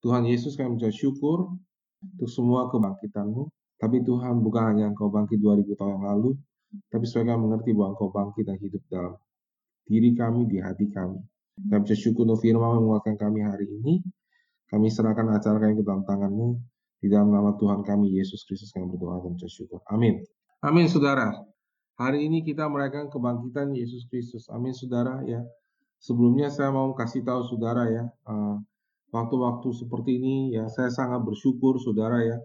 Tuhan Yesus kami mengucap syukur untuk semua kebangkitanmu. Tapi Tuhan bukan hanya Engkau bangkit 2000 tahun yang lalu, tapi supaya kami mengerti bahwa Engkau bangkit dan hidup dalam diri kami, di hati kami. Kami bisa syukur untuk firman menguatkan kami hari ini. Kami serahkan acara kami ke dalam tanganmu. Di dalam nama Tuhan kami, Yesus Kristus, kami berdoa dan bersyukur. Amin. Amin, saudara. Hari ini kita merayakan kebangkitan Yesus Kristus. Amin, saudara. Ya, sebelumnya saya mau kasih tahu saudara ya, uh, waktu-waktu seperti ini ya, saya sangat bersyukur, saudara ya,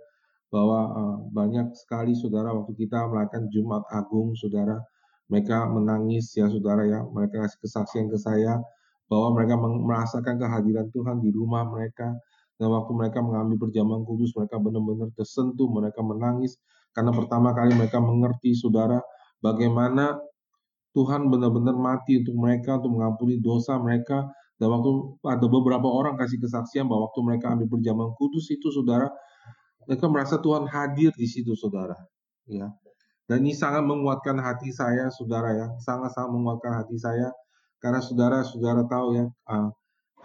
bahwa uh, banyak sekali saudara waktu kita merayakan Jumat Agung, saudara, mereka menangis ya, saudara ya, mereka kasih kesaksian ke saya bahwa mereka merasakan kehadiran Tuhan di rumah mereka, dan waktu mereka mengambil perjamuan kudus, mereka benar-benar tersentuh, mereka menangis, karena pertama kali mereka mengerti, saudara, bagaimana Tuhan benar-benar mati untuk mereka, untuk mengampuni dosa mereka. Dan waktu ada beberapa orang kasih kesaksian bahwa waktu mereka ambil perjamuan kudus itu, saudara, mereka merasa Tuhan hadir di situ, saudara. Ya, dan ini sangat menguatkan hati saya, saudara ya, sangat-sangat menguatkan hati saya, karena saudara-saudara tahu ya, uh,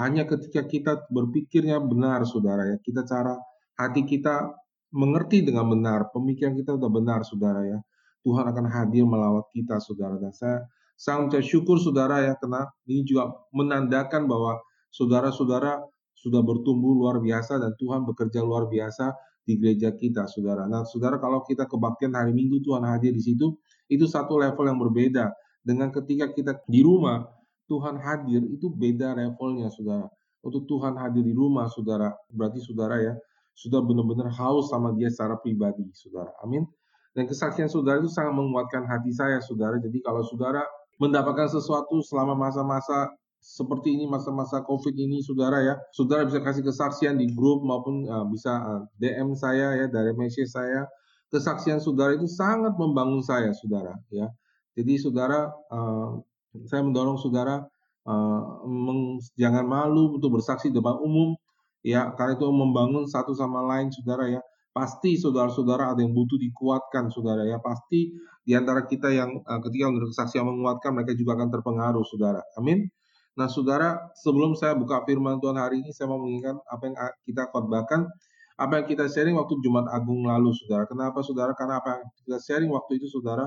hanya ketika kita berpikirnya benar, saudara ya, kita cara hati kita mengerti dengan benar, pemikiran kita sudah benar, saudara ya. Tuhan akan hadir melawat kita, saudara. Dan saya sangat syukur, saudara ya, karena ini juga menandakan bahwa saudara-saudara sudah bertumbuh luar biasa dan Tuhan bekerja luar biasa di gereja kita, saudara. Nah, saudara, kalau kita kebaktian hari Minggu Tuhan hadir di situ, itu satu level yang berbeda dengan ketika kita di rumah Tuhan hadir itu beda levelnya saudara. Untuk Tuhan hadir di rumah saudara, berarti saudara ya sudah benar-benar haus sama dia secara pribadi saudara. Amin. Dan kesaksian saudara itu sangat menguatkan hati saya saudara. Jadi kalau saudara mendapatkan sesuatu selama masa-masa seperti ini masa-masa COVID ini saudara ya, saudara bisa kasih kesaksian di grup maupun uh, bisa uh, eh, DM saya ya dari message saya. Kesaksian saudara itu sangat membangun saya saudara ya. Jadi saudara uh, saya mendorong saudara uh, meng, jangan malu untuk bersaksi depan umum, ya karena itu membangun satu sama lain, saudara ya. Pasti saudara-saudara ada yang butuh dikuatkan, saudara ya. Pasti di antara kita yang uh, ketika menurut saksi yang menguatkan, mereka juga akan terpengaruh, saudara. Amin. Nah, saudara, sebelum saya buka firman Tuhan hari ini, saya mau mengingatkan apa yang kita khotbahkan, apa yang kita sharing waktu Jumat Agung lalu, saudara. Kenapa, saudara? Karena apa yang kita sharing waktu itu, saudara,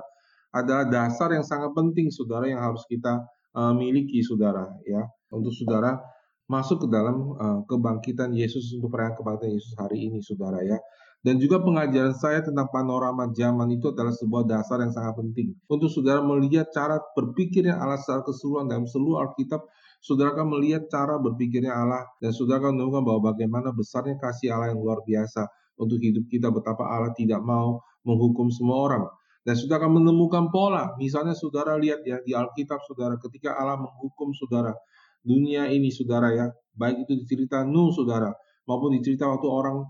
adalah dasar yang sangat penting saudara yang harus kita uh, miliki saudara ya untuk saudara masuk ke dalam uh, kebangkitan Yesus untuk perayaan kebangkitan Yesus hari ini saudara ya dan juga pengajaran saya tentang panorama zaman itu adalah sebuah dasar yang sangat penting untuk saudara melihat cara berpikirnya Allah secara keseluruhan dalam seluruh Alkitab saudara akan melihat cara berpikirnya Allah dan saudara akan menemukan bahwa bagaimana besarnya kasih Allah yang luar biasa untuk hidup kita betapa Allah tidak mau menghukum semua orang dan saudara akan menemukan pola. Misalnya saudara lihat ya di Alkitab saudara ketika Allah menghukum saudara dunia ini saudara ya, baik itu di cerita Nuh saudara maupun di cerita waktu orang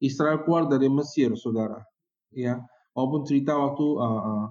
Israel keluar dari Mesir saudara, ya maupun cerita waktu uh, uh,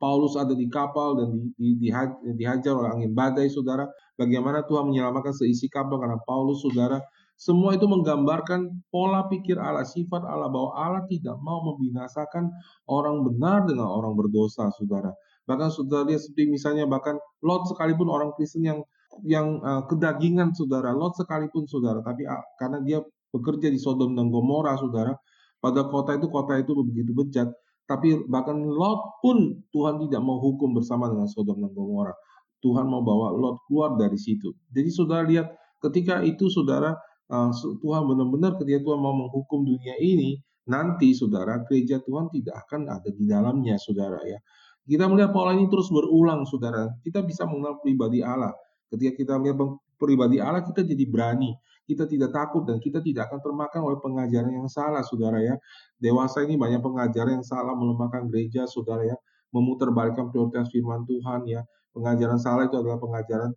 Paulus ada di kapal dan di, di, di, dihajar oleh angin badai saudara, bagaimana Tuhan menyelamatkan seisi kapal karena Paulus saudara semua itu menggambarkan pola pikir Allah, sifat Allah bahwa Allah tidak mau membinasakan orang benar dengan orang berdosa, saudara. Bahkan saudara lihat seperti misalnya bahkan Lot sekalipun orang Kristen yang yang uh, kedagingan, saudara. Lot sekalipun, saudara. Tapi uh, karena dia bekerja di Sodom dan Gomora, saudara. Pada kota itu kota itu begitu bejat. Tapi bahkan Lot pun Tuhan tidak mau hukum bersama dengan Sodom dan Gomora. Tuhan mau bawa Lot keluar dari situ. Jadi saudara lihat ketika itu saudara uh, Tuhan benar-benar ketika Tuhan mau menghukum dunia ini, nanti saudara gereja Tuhan tidak akan ada di dalamnya saudara ya. Kita melihat pola ini terus berulang saudara. Kita bisa mengenal pribadi Allah. Ketika kita melihat pribadi Allah kita jadi berani. Kita tidak takut dan kita tidak akan termakan oleh pengajaran yang salah saudara ya. Dewasa ini banyak pengajaran yang salah melemahkan gereja saudara ya. Memutarbalikkan prioritas firman Tuhan ya. Pengajaran salah itu adalah pengajaran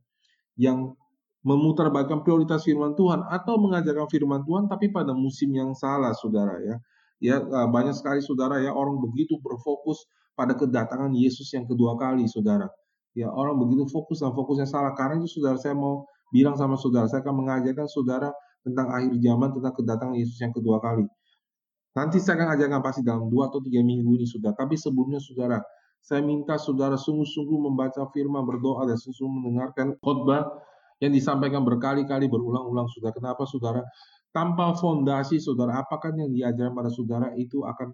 yang memutarbalikkan prioritas firman Tuhan atau mengajarkan firman Tuhan tapi pada musim yang salah saudara ya. Ya banyak sekali saudara ya orang begitu berfokus pada kedatangan Yesus yang kedua kali saudara. Ya orang begitu fokus dan fokusnya salah karena itu saudara saya mau bilang sama saudara saya akan mengajarkan saudara tentang akhir zaman tentang kedatangan Yesus yang kedua kali. Nanti saya akan ajarkan pasti dalam dua atau tiga minggu ini saudara. Tapi sebelumnya saudara, saya minta saudara sungguh-sungguh membaca firman, berdoa dan sungguh mendengarkan khotbah yang disampaikan berkali-kali berulang-ulang sudah kenapa saudara Tanpa fondasi saudara, apakah yang diajarkan pada saudara itu akan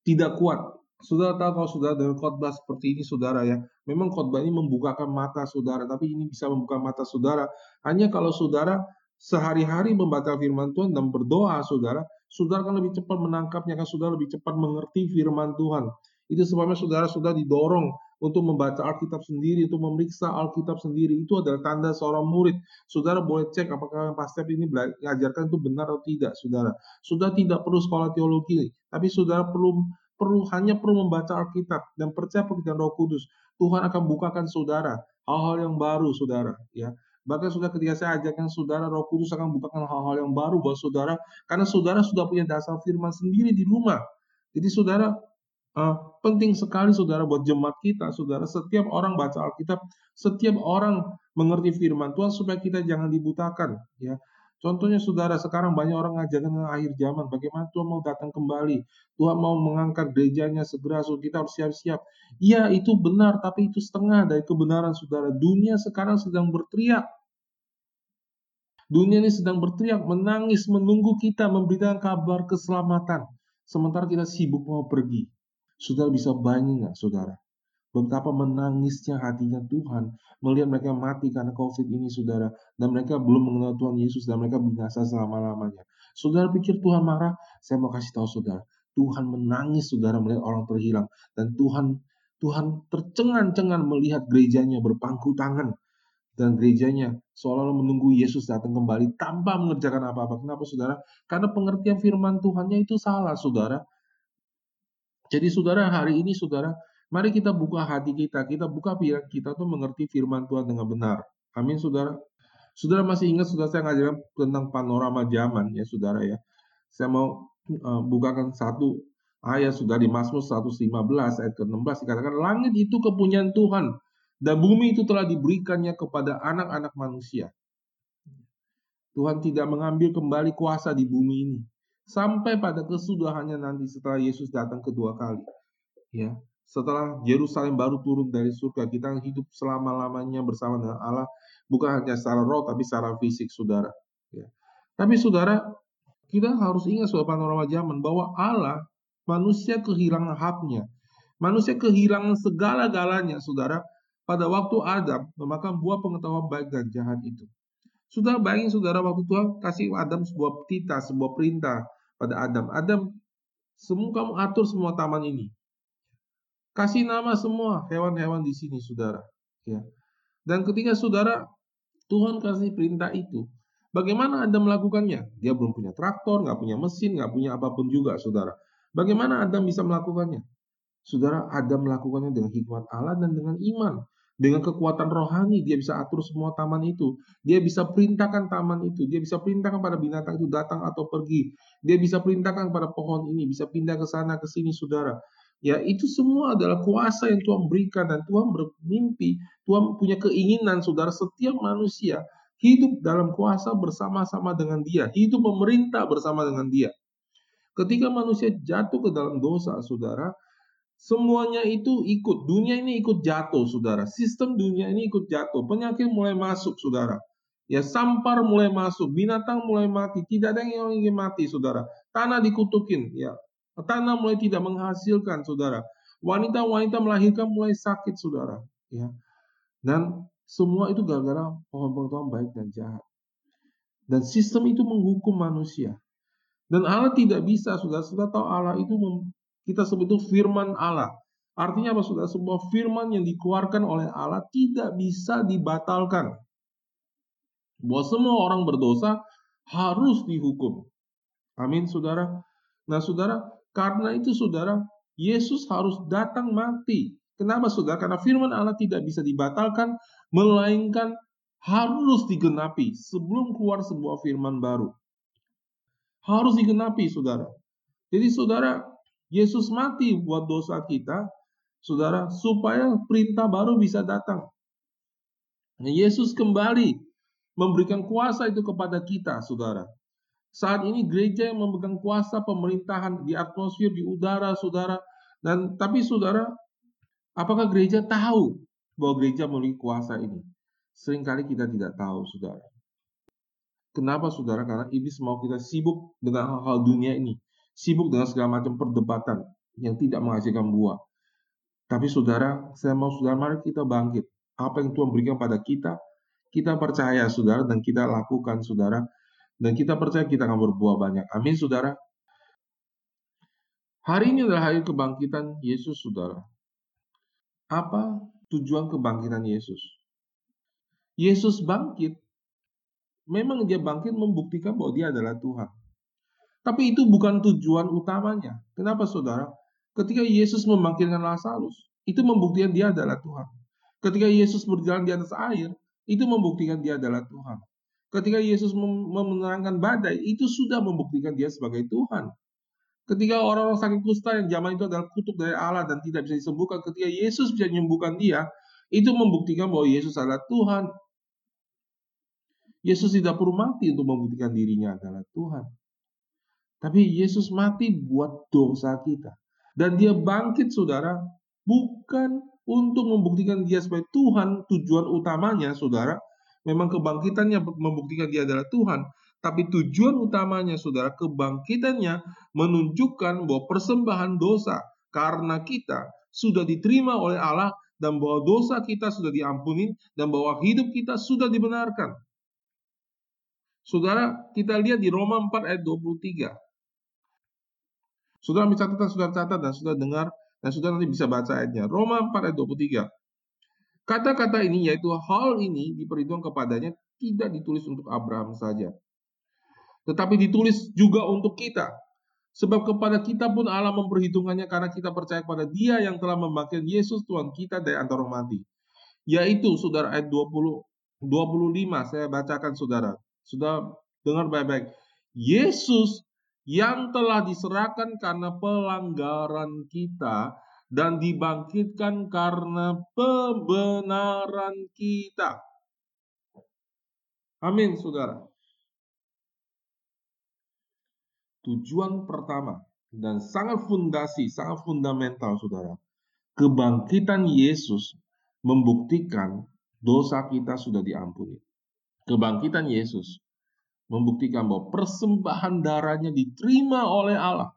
tidak kuat. Saudara tahu kalau saudara dengan khotbah seperti ini saudara ya, memang khotbah ini membukakan mata saudara, tapi ini bisa membuka mata saudara hanya kalau saudara sehari-hari membaca firman Tuhan dan berdoa saudara, saudara akan lebih cepat menangkapnya, kan saudara lebih cepat mengerti firman Tuhan. Itu sebabnya saudara sudah didorong untuk membaca Alkitab sendiri, untuk memeriksa Alkitab sendiri. Itu adalah tanda seorang murid. Saudara boleh cek apakah yang pastor ini mengajarkan itu benar atau tidak, saudara. Sudah tidak perlu sekolah teologi, tapi saudara perlu perlu hanya perlu membaca Alkitab dan percaya pekerjaan Roh Kudus. Tuhan akan bukakan saudara hal-hal yang baru, saudara. Ya, Bahkan sudah ketika saya ajarkan saudara, Roh Kudus akan bukakan hal-hal yang baru buat saudara, karena saudara sudah punya dasar firman sendiri di rumah. Jadi saudara Uh, penting sekali saudara buat jemaat kita, saudara. Setiap orang baca Alkitab, setiap orang mengerti firman Tuhan supaya kita jangan dibutakan. Ya, Contohnya saudara, sekarang banyak orang ngajarkan tentang akhir zaman, bagaimana Tuhan mau datang kembali, Tuhan mau mengangkat gerejanya segera, so kita harus siap-siap. Iya, itu benar, tapi itu setengah dari kebenaran saudara. Dunia sekarang sedang berteriak. Dunia ini sedang berteriak, menangis, menunggu kita memberitakan kabar keselamatan. Sementara kita sibuk mau pergi. Saudara bisa bayangin nggak, saudara? Betapa menangisnya hatinya Tuhan melihat mereka mati karena COVID ini, saudara. Dan mereka belum mengenal Tuhan Yesus dan mereka binasa selama-lamanya. Saudara pikir Tuhan marah? Saya mau kasih tahu saudara. Tuhan menangis, saudara, melihat orang terhilang. Dan Tuhan Tuhan tercengang-cengang melihat gerejanya berpangku tangan. Dan gerejanya seolah-olah menunggu Yesus datang kembali tanpa mengerjakan apa-apa. Kenapa, saudara? Karena pengertian firman Tuhannya itu salah, saudara. Jadi saudara hari ini saudara, mari kita buka hati kita, kita buka pikiran kita tuh mengerti firman Tuhan dengan benar. Amin saudara. Saudara masih ingat saudara saya ngajarkan tentang panorama zaman ya saudara ya. Saya mau uh, bukakan satu ayat sudah di Mazmur 115 ayat ke-16 dikatakan langit itu kepunyaan Tuhan dan bumi itu telah diberikannya kepada anak-anak manusia. Tuhan tidak mengambil kembali kuasa di bumi ini sampai pada kesudahannya nanti setelah Yesus datang kedua kali. Ya, setelah Yerusalem baru turun dari surga, kita hidup selama-lamanya bersama dengan Allah, bukan hanya secara roh tapi secara fisik, saudara. Ya. Tapi saudara, kita harus ingat soal panorama zaman bahwa Allah manusia kehilangan haknya. Manusia kehilangan segala-galanya, saudara, pada waktu Adam memakan buah pengetahuan baik dan jahat itu. Sudah bayangin saudara waktu Tuhan kasih Adam sebuah titah, sebuah perintah pada Adam. Adam, semua kamu atur semua taman ini. Kasih nama semua hewan-hewan di sini, saudara. Ya. Dan ketika saudara Tuhan kasih perintah itu, bagaimana Adam melakukannya? Dia belum punya traktor, nggak punya mesin, nggak punya apa pun juga, saudara. Bagaimana Adam bisa melakukannya? Saudara, Adam melakukannya dengan hikmat Allah dan dengan iman. Dengan kekuatan rohani dia bisa atur semua taman itu. Dia bisa perintahkan taman itu. Dia bisa perintahkan pada binatang itu datang atau pergi. Dia bisa perintahkan pada pohon ini, bisa pindah ke sana ke sini saudara. Ya, itu semua adalah kuasa yang Tuhan berikan dan Tuhan bermimpi, Tuhan punya keinginan saudara setiap manusia hidup dalam kuasa bersama-sama dengan Dia, hidup memerintah bersama dengan Dia. Ketika manusia jatuh ke dalam dosa, saudara, Semuanya itu ikut. Dunia ini ikut jatuh, saudara. Sistem dunia ini ikut jatuh. Penyakit mulai masuk, saudara. Ya, sampar mulai masuk. Binatang mulai mati. Tidak ada yang ingin mati, saudara. Tanah dikutukin. Ya, tanah mulai tidak menghasilkan, saudara. Wanita-wanita melahirkan mulai sakit, saudara. Ya, dan semua itu gara-gara pohon pengetahuan baik dan jahat. Dan sistem itu menghukum manusia. Dan Allah tidak bisa, sudah sudah tahu Allah itu kita sebut itu firman Allah. Artinya apa sudah Sebuah firman yang dikeluarkan oleh Allah tidak bisa dibatalkan. Bahwa semua orang berdosa harus dihukum. Amin, saudara. Nah, saudara, karena itu, saudara, Yesus harus datang mati. Kenapa, saudara? Karena firman Allah tidak bisa dibatalkan, melainkan harus digenapi sebelum keluar sebuah firman baru. Harus digenapi, saudara. Jadi, saudara, Yesus mati buat dosa kita, saudara, supaya perintah baru bisa datang. Nah, Yesus kembali memberikan kuasa itu kepada kita, saudara. Saat ini gereja yang memegang kuasa pemerintahan di atmosfer, di udara, saudara. Dan tapi saudara, apakah gereja tahu bahwa gereja memiliki kuasa ini? Seringkali kita tidak tahu, saudara. Kenapa saudara? Karena iblis mau kita sibuk dengan hal-hal dunia ini. Sibuk dengan segala macam perdebatan yang tidak menghasilkan buah. Tapi saudara, saya mau saudara mari kita bangkit. Apa yang Tuhan berikan pada kita, kita percaya saudara dan kita lakukan saudara. Dan kita percaya kita akan berbuah banyak. Amin saudara. Hari ini adalah hari kebangkitan Yesus saudara. Apa tujuan kebangkitan Yesus? Yesus bangkit memang dia bangkit membuktikan bahwa dia adalah Tuhan. Tapi itu bukan tujuan utamanya. Kenapa saudara? Ketika Yesus membangkitkan Lazarus, itu membuktikan dia adalah Tuhan. Ketika Yesus berjalan di atas air, itu membuktikan dia adalah Tuhan. Ketika Yesus menerangkan badai, itu sudah membuktikan dia sebagai Tuhan. Ketika orang-orang sakit kusta yang zaman itu adalah kutuk dari Allah dan tidak bisa disembuhkan, ketika Yesus bisa menyembuhkan dia, itu membuktikan bahwa Yesus adalah Tuhan. Yesus tidak perlu mati untuk membuktikan dirinya adalah Tuhan. Tapi Yesus mati buat dosa kita. Dan dia bangkit saudara, bukan untuk membuktikan dia sebagai Tuhan, tujuan utamanya saudara, memang kebangkitannya membuktikan dia adalah Tuhan, tapi tujuan utamanya saudara, kebangkitannya menunjukkan bahwa persembahan dosa karena kita sudah diterima oleh Allah dan bahwa dosa kita sudah diampuni dan bahwa hidup kita sudah dibenarkan. Saudara, kita lihat di Roma 4 ayat 23. Saudara ambil catatan, saudara catat dan sudah dengar dan sudah nanti bisa baca ayatnya. Roma 4 ayat 23. Kata-kata ini yaitu hal ini diperhitungkan kepadanya tidak ditulis untuk Abraham saja. Tetapi ditulis juga untuk kita. Sebab kepada kita pun Allah memperhitungkannya karena kita percaya kepada dia yang telah membangkitkan Yesus Tuhan kita dari antara mati. Yaitu saudara ayat 20 25 saya bacakan saudara. Sudah dengar baik-baik. Yesus yang telah diserahkan karena pelanggaran kita dan dibangkitkan karena pembenaran kita. Amin, saudara. Tujuan pertama dan sangat fundasi, sangat fundamental, saudara. Kebangkitan Yesus membuktikan dosa kita sudah diampuni kebangkitan Yesus membuktikan bahwa persembahan darahnya diterima oleh Allah.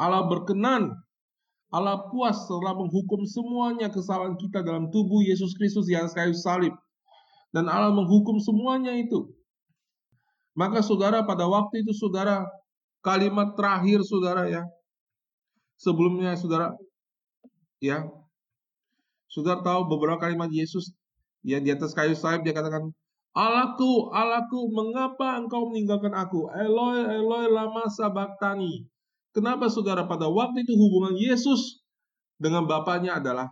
Allah berkenan, Allah puas setelah menghukum semuanya kesalahan kita dalam tubuh Yesus Kristus yang kayu salib. Dan Allah menghukum semuanya itu. Maka saudara pada waktu itu saudara kalimat terakhir saudara ya. Sebelumnya saudara ya. Saudara tahu beberapa kalimat Yesus ya di atas kayu salib dia katakan Allahku, Allahku, mengapa engkau meninggalkan aku? Eloi, Eloi, lama sabaktani. Kenapa saudara pada waktu itu hubungan Yesus dengan Bapaknya adalah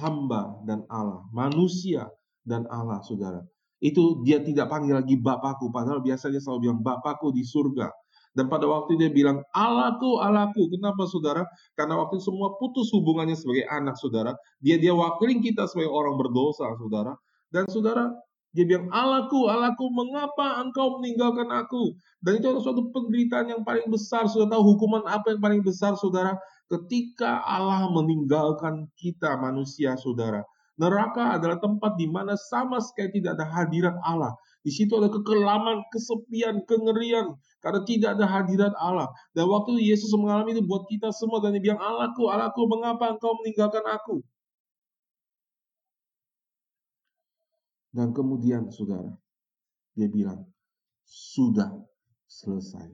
hamba dan Allah, manusia dan Allah, saudara. Itu dia tidak panggil lagi Bapakku, padahal biasanya selalu bilang Bapakku di surga. Dan pada waktu dia bilang Allahku, Allahku. Kenapa saudara? Karena waktu semua putus hubungannya sebagai anak saudara. Dia dia wakilin kita sebagai orang berdosa saudara. Dan saudara, dia bilang, Allahku, Allahku, mengapa engkau meninggalkan aku? Dan itu adalah suatu penderitaan yang paling besar. Sudah tahu hukuman apa yang paling besar, saudara? Ketika Allah meninggalkan kita manusia, saudara. Neraka adalah tempat di mana sama sekali tidak ada hadirat Allah. Di situ ada kekelaman, kesepian, kengerian. Karena tidak ada hadirat Allah. Dan waktu Yesus mengalami itu buat kita semua. Dan dia bilang, Allahku, Allahku, mengapa engkau meninggalkan aku? Dan kemudian saudara, dia bilang, sudah selesai.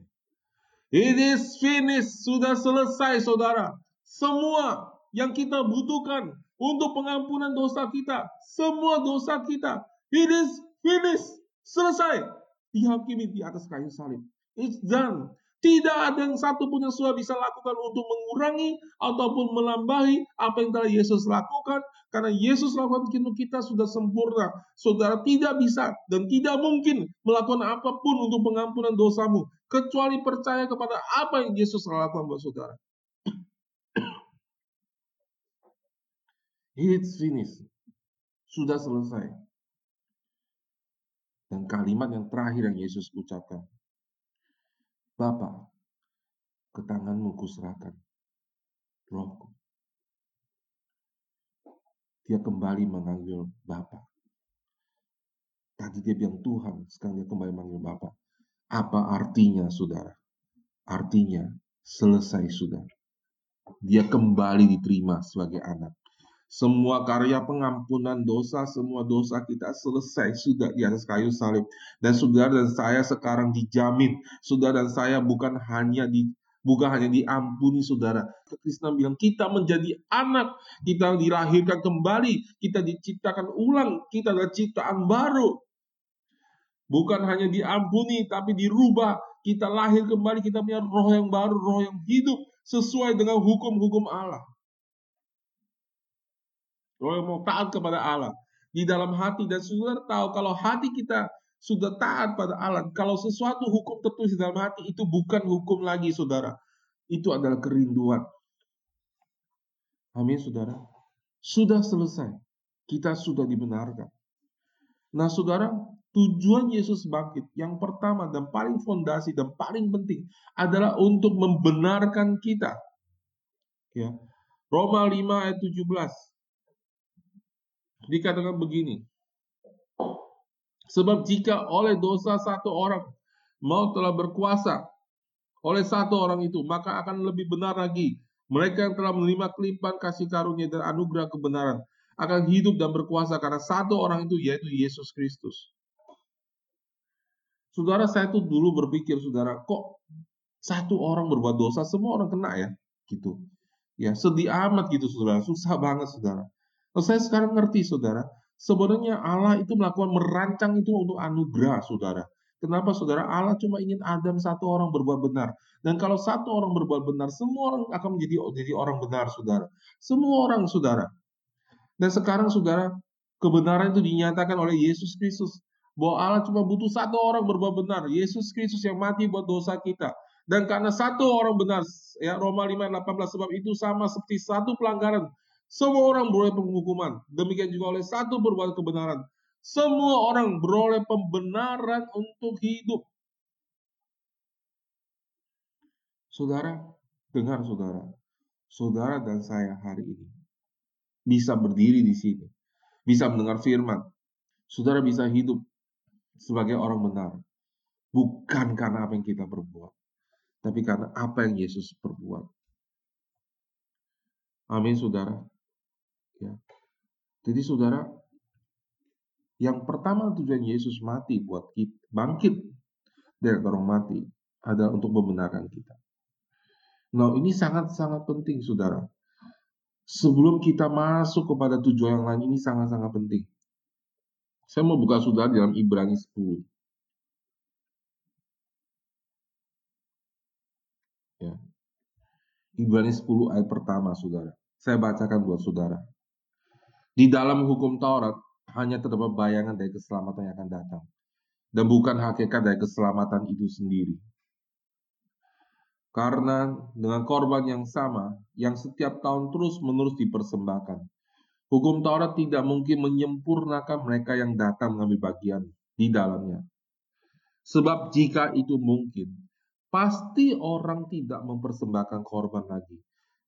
It is finished, sudah selesai saudara. Semua yang kita butuhkan untuk pengampunan dosa kita, semua dosa kita, it is finished, selesai. Dihakimi di atas kayu salib. It's done. Tidak ada yang satu pun yang sudah bisa lakukan untuk mengurangi ataupun melambahi apa yang telah Yesus lakukan. Karena Yesus lakukan untuk kita sudah sempurna. Saudara tidak bisa dan tidak mungkin melakukan apa pun untuk pengampunan dosamu. Kecuali percaya kepada apa yang Yesus lakukan buat saudara. It's finished. Sudah selesai. Dan kalimat yang terakhir yang Yesus ucapkan. Bapa, ke tanganmu kuserahkan rohku. Dia kembali mengambil Bapa. Tadi dia bilang Tuhan, sekarang dia kembali manggil Bapak. Apa artinya, saudara? Artinya, selesai sudah. Dia kembali diterima sebagai anak. Semua karya pengampunan dosa, semua dosa kita selesai sudah di atas kayu salib. Dan saudara dan saya sekarang dijamin. Saudara dan saya bukan hanya di bukan hanya diampuni saudara. Kristen bilang kita menjadi anak, kita dilahirkan kembali, kita diciptakan ulang, kita adalah ciptaan baru. Bukan hanya diampuni, tapi dirubah. Kita lahir kembali, kita punya roh yang baru, roh yang hidup sesuai dengan hukum-hukum Allah. Mau taat kepada Allah di dalam hati dan saudara tahu kalau hati kita sudah taat pada Allah, kalau sesuatu hukum tertulis di dalam hati itu bukan hukum lagi saudara. Itu adalah kerinduan. Amin saudara. Sudah selesai. Kita sudah dibenarkan. Nah saudara, tujuan Yesus bangkit yang pertama dan paling fondasi dan paling penting adalah untuk membenarkan kita. Ya. Roma 5 ayat 17 dikatakan begini. Sebab jika oleh dosa satu orang mau telah berkuasa oleh satu orang itu, maka akan lebih benar lagi mereka yang telah menerima kelimpahan kasih karunia dan anugerah kebenaran akan hidup dan berkuasa karena satu orang itu yaitu Yesus Kristus. Saudara saya tuh dulu berpikir saudara kok satu orang berbuat dosa semua orang kena ya gitu. Ya sedih amat gitu saudara, susah banget saudara. Terus saya sekarang ngerti, saudara, sebenarnya Allah itu melakukan merancang itu untuk anugerah, saudara. Kenapa saudara? Allah cuma ingin Adam satu orang berbuat benar. Dan kalau satu orang berbuat benar, semua orang akan menjadi jadi orang benar, saudara. Semua orang, saudara. Dan sekarang, saudara, kebenaran itu dinyatakan oleh Yesus Kristus. Bahwa Allah cuma butuh satu orang berbuat benar. Yesus Kristus yang mati buat dosa kita. Dan karena satu orang benar, ya Roma 5, 18, sebab itu sama seperti satu pelanggaran semua orang beroleh penghukuman. Demikian juga oleh satu berbuat kebenaran. Semua orang beroleh pembenaran untuk hidup. Saudara, dengar saudara. Saudara dan saya hari ini bisa berdiri di sini. Bisa mendengar firman. Saudara bisa hidup sebagai orang benar. Bukan karena apa yang kita perbuat. Tapi karena apa yang Yesus perbuat. Amin saudara. Jadi saudara, yang pertama tujuan Yesus mati buat kita, bangkit dari orang mati adalah untuk membenarkan kita. Nah ini sangat-sangat penting saudara. Sebelum kita masuk kepada tujuan yang lain ini sangat-sangat penting. Saya mau buka saudara dalam Ibrani 10. Ya. Ibrani 10 ayat pertama saudara. Saya bacakan buat saudara. Di dalam hukum Taurat hanya terdapat bayangan dari keselamatan yang akan datang dan bukan hakikat dari keselamatan itu sendiri. Karena dengan korban yang sama yang setiap tahun terus-menerus dipersembahkan, hukum Taurat tidak mungkin menyempurnakan mereka yang datang mengambil bagian di dalamnya. Sebab jika itu mungkin, pasti orang tidak mempersembahkan korban lagi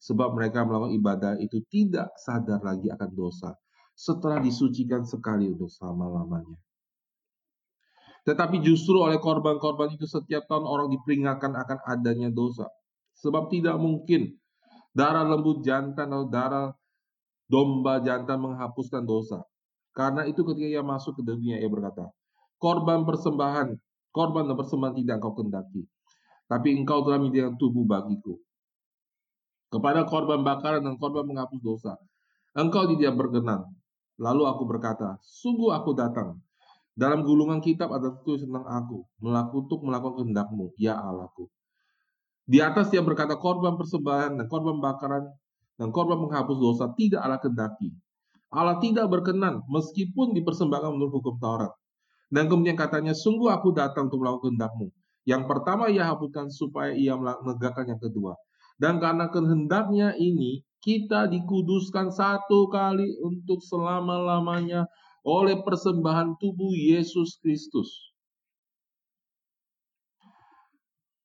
Sebab mereka melakukan ibadah itu tidak sadar lagi akan dosa setelah disucikan sekali untuk selama-lamanya. Tetapi justru oleh korban-korban itu setiap tahun orang diperingatkan akan adanya dosa. Sebab tidak mungkin darah lembu jantan atau darah domba jantan menghapuskan dosa. Karena itu ketika ia masuk ke dunia ia berkata, korban persembahan, korban dan persembahan tidak engkau kendaki. Tapi engkau telah menyediakan tubuh bagiku kepada korban bakaran dan korban menghapus dosa. Engkau tidak berkenan. Lalu aku berkata, sungguh aku datang. Dalam gulungan kitab ada tulis tentang aku, melakukan untuk melakukan kehendakmu, ya Allahku. Di atas dia berkata korban persembahan dan korban bakaran dan korban menghapus dosa tidak Allah kendaki. Allah tidak berkenan meskipun dipersembahkan menurut hukum Taurat. Dan kemudian katanya, sungguh aku datang untuk melakukan kehendakmu. Yang pertama ia hapuskan supaya ia menegakkan yang kedua. Dan karena kehendaknya ini, kita dikuduskan satu kali untuk selama-lamanya oleh persembahan tubuh Yesus Kristus.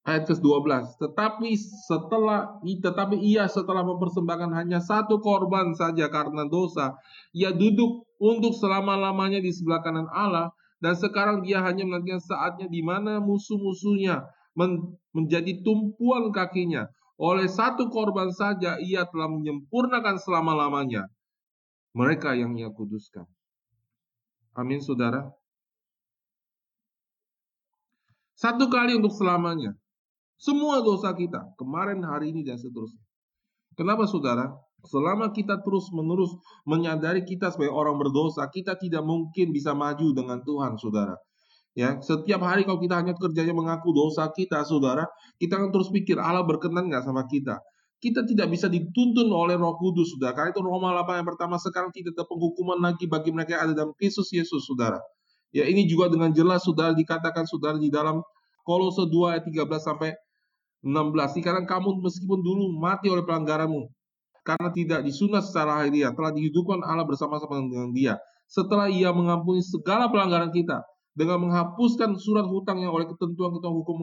Ayat ke-12. Tetapi setelah tetapi ia setelah mempersembahkan hanya satu korban saja karena dosa, ia duduk untuk selama-lamanya di sebelah kanan Allah Dan sekarang dia hanya menantikan saatnya di mana musuh-musuhnya men menjadi tumpuan kakinya. Oleh satu korban saja ia telah menyempurnakan selama-lamanya mereka yang ia kuduskan. Amin, saudara. Satu kali untuk selamanya. Semua dosa kita, kemarin, hari ini, dan seterusnya. Kenapa saudara? Selama kita terus-menerus menyadari kita sebagai orang berdosa, kita tidak mungkin bisa maju dengan Tuhan, saudara. Ya, setiap hari kalau kita hanya kerjanya mengaku dosa kita, saudara, kita akan terus pikir Allah berkenan nggak sama kita. Kita tidak bisa dituntun oleh Roh Kudus, saudara. Karena itu Roma 8 yang pertama sekarang tidak ada penghukuman lagi bagi mereka yang ada dalam Kristus Yesus, saudara. Ya, ini juga dengan jelas saudara dikatakan saudara di dalam Kolose 2 ayat 13 sampai 16. Sekarang kamu meskipun dulu mati oleh pelanggaranmu, karena tidak disunat secara harian, telah dihidupkan Allah bersama-sama dengan dia. Setelah ia mengampuni segala pelanggaran kita, dengan menghapuskan surat hutang yang oleh ketentuan ketentuan hukum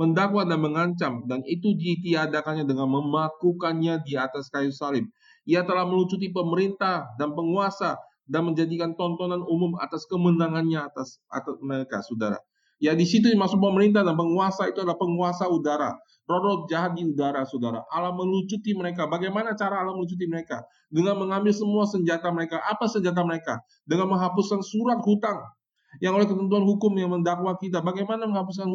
mendakwa dan mengancam dan itu ditiadakannya dengan memakukannya di atas kayu salib. Ia telah melucuti pemerintah dan penguasa dan menjadikan tontonan umum atas kemenangannya atas atas mereka, saudara. Ya di situ masuk pemerintah dan penguasa itu adalah penguasa udara. Roh jahat di udara, saudara. Allah melucuti mereka. Bagaimana cara Allah melucuti mereka? Dengan mengambil semua senjata mereka. Apa senjata mereka? Dengan menghapuskan surat hutang yang oleh ketentuan hukum yang mendakwa kita. Bagaimana menghapuskan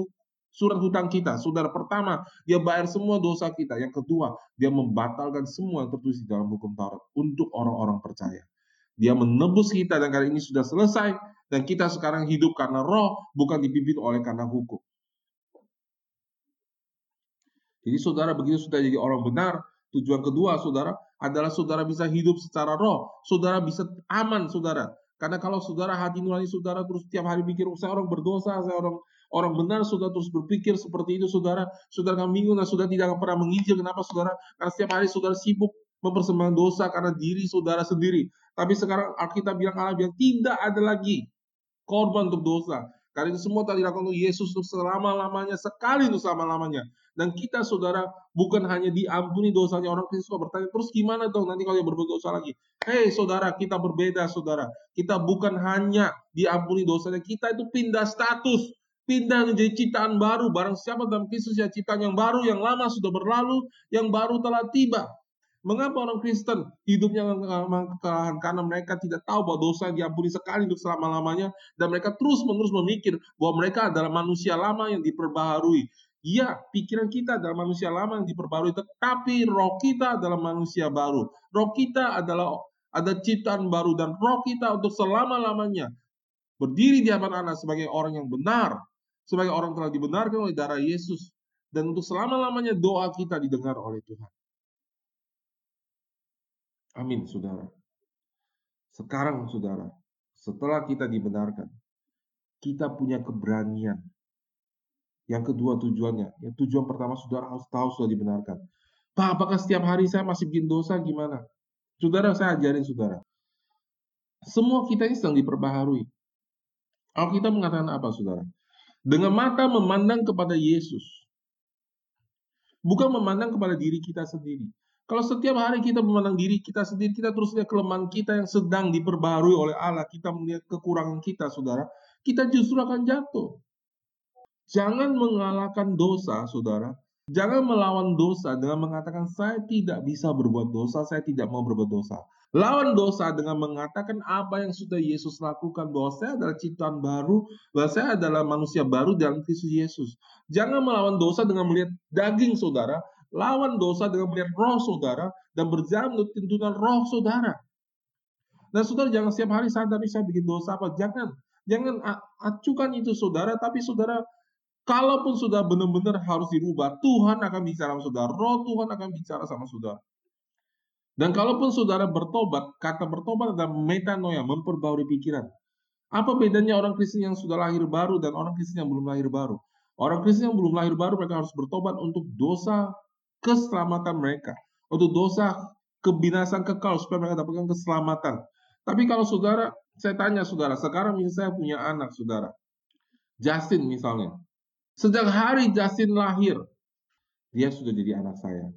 surat hutang kita? Saudara, pertama, dia bayar semua dosa kita. Yang kedua, dia membatalkan semua yang tertulis di dalam hukum Taurat untuk orang-orang percaya. Dia menebus kita dan kali ini sudah selesai dan kita sekarang hidup karena roh bukan dipimpin oleh karena hukum. Jadi saudara begitu sudah jadi orang benar, tujuan kedua saudara adalah saudara bisa hidup secara roh, saudara bisa aman saudara. Karena kalau saudara hati nurani saudara terus setiap hari pikir saya orang berdosa, saya orang orang benar saudara terus berpikir seperti itu saudara, saudara akan bingung dan saudara tidak pernah menginjil. Kenapa saudara? Karena setiap hari saudara sibuk mempersembahkan dosa karena diri saudara sendiri. Tapi sekarang Alkitab bilang Allah bilang tidak ada lagi korban untuk dosa. Karena itu semua telah dilakukan untuk Yesus untuk selama-lamanya, sekali untuk selama-lamanya. Dan kita saudara bukan hanya diampuni dosanya orang Kristus bertanya terus gimana dong nanti kalau dia berbuat dosa lagi. Hei saudara kita berbeda saudara. Kita bukan hanya diampuni dosanya, kita itu pindah status. Pindah menjadi ciptaan baru. Barang siapa dalam Kristus ya ciptaan yang baru, yang lama sudah berlalu, yang baru telah tiba. Mengapa orang Kristen hidupnya kekalahan? Karena mereka tidak tahu bahwa dosa diampuni sekali untuk selama-lamanya dan mereka terus-menerus memikir bahwa mereka adalah manusia lama yang diperbaharui. Ya, pikiran kita adalah manusia lama yang diperbarui, tetapi roh kita adalah manusia baru. Roh kita adalah ada ciptaan baru dan roh kita untuk selama-lamanya berdiri di hadapan Allah sebagai orang yang benar, sebagai orang telah dibenarkan oleh darah Yesus dan untuk selama-lamanya doa kita didengar oleh Tuhan. Amin, saudara. Sekarang, saudara, setelah kita dibenarkan, kita punya keberanian. Yang kedua tujuannya, yang tujuan pertama saudara harus tahu sudah dibenarkan. Pak, apakah setiap hari saya masih bikin dosa gimana? Saudara, saya ajarin saudara. Semua kita ini sedang diperbaharui. Alkitab mengatakan apa, saudara? Dengan mata memandang kepada Yesus. Bukan memandang kepada diri kita sendiri. Kalau setiap hari kita memandang diri kita sendiri, kita terus lihat kelemahan kita yang sedang diperbarui oleh Allah, kita melihat kekurangan kita, saudara, kita justru akan jatuh. Jangan mengalahkan dosa, saudara. Jangan melawan dosa dengan mengatakan saya tidak bisa berbuat dosa, saya tidak mau berbuat dosa. Lawan dosa dengan mengatakan apa yang sudah Yesus lakukan bahwa saya adalah ciptaan baru, bahwa saya adalah manusia baru dalam Kristus Yesus. Jangan melawan dosa dengan melihat daging saudara, Lawan dosa dengan melihat roh saudara dan berjalan menurut tuntunan roh saudara. Dan saudara jangan setiap hari sadar bisa bikin dosa apa. Jangan. Jangan acukan itu saudara, tapi saudara kalaupun sudah benar-benar harus dirubah, Tuhan akan bicara sama saudara. Roh Tuhan akan bicara sama saudara. Dan kalaupun saudara bertobat, kata bertobat adalah metanoia, memperbarui pikiran. Apa bedanya orang Kristen yang sudah lahir baru dan orang Kristen yang belum lahir baru? Orang Kristen yang belum lahir baru mereka harus bertobat untuk dosa keselamatan mereka. Untuk dosa kebinasan kekal supaya mereka dapatkan keselamatan. Tapi kalau saudara, saya tanya saudara, sekarang misalnya punya anak saudara. Justin misalnya. Sejak hari Justin lahir, dia sudah jadi anak saya.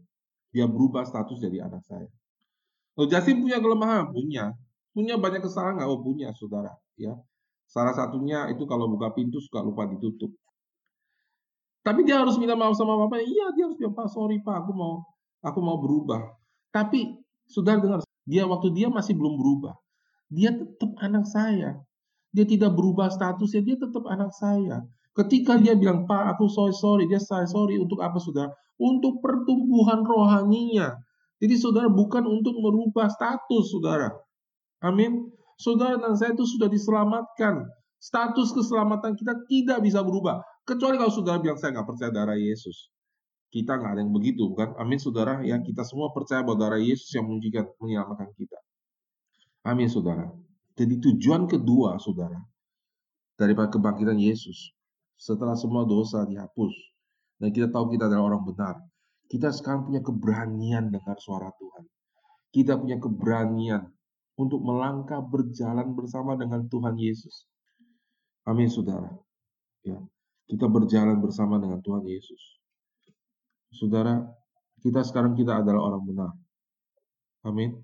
Dia berubah status jadi anak saya. Lalu Justin punya kelemahan? Punya. Punya banyak kesalahan? Oh punya saudara. Ya. Salah satunya itu kalau buka pintu suka lupa ditutup. Tapi dia harus minta maaf sama bapaknya. Iya, dia harus bilang, Pak, sorry Pak, aku mau aku mau berubah. Tapi sudah dengar, dia waktu dia masih belum berubah. Dia tetap anak saya. Dia tidak berubah statusnya, dia tetap anak saya. Ketika dia bilang, Pak, aku sorry, sorry, dia sorry, sorry. Untuk apa, saudara? Untuk pertumbuhan rohaninya. Jadi, saudara, bukan untuk merubah status, saudara. Amin. Saudara dan saya itu sudah diselamatkan. Status keselamatan kita tidak bisa berubah. Kecuali kalau saudara bilang, saya nggak percaya darah Yesus. Kita nggak ada yang begitu, bukan? Amin, saudara. Ya, kita semua percaya bahwa darah Yesus yang menunjukkan menyelamatkan kita. Amin, saudara. Jadi tujuan kedua, saudara, daripada kebangkitan Yesus, setelah semua dosa dihapus, dan kita tahu kita adalah orang benar, kita sekarang punya keberanian dengar suara Tuhan. Kita punya keberanian untuk melangkah berjalan bersama dengan Tuhan Yesus. Amin, saudara. Ya, kita berjalan bersama dengan Tuhan Yesus. Saudara, kita sekarang kita adalah orang benar. Amin.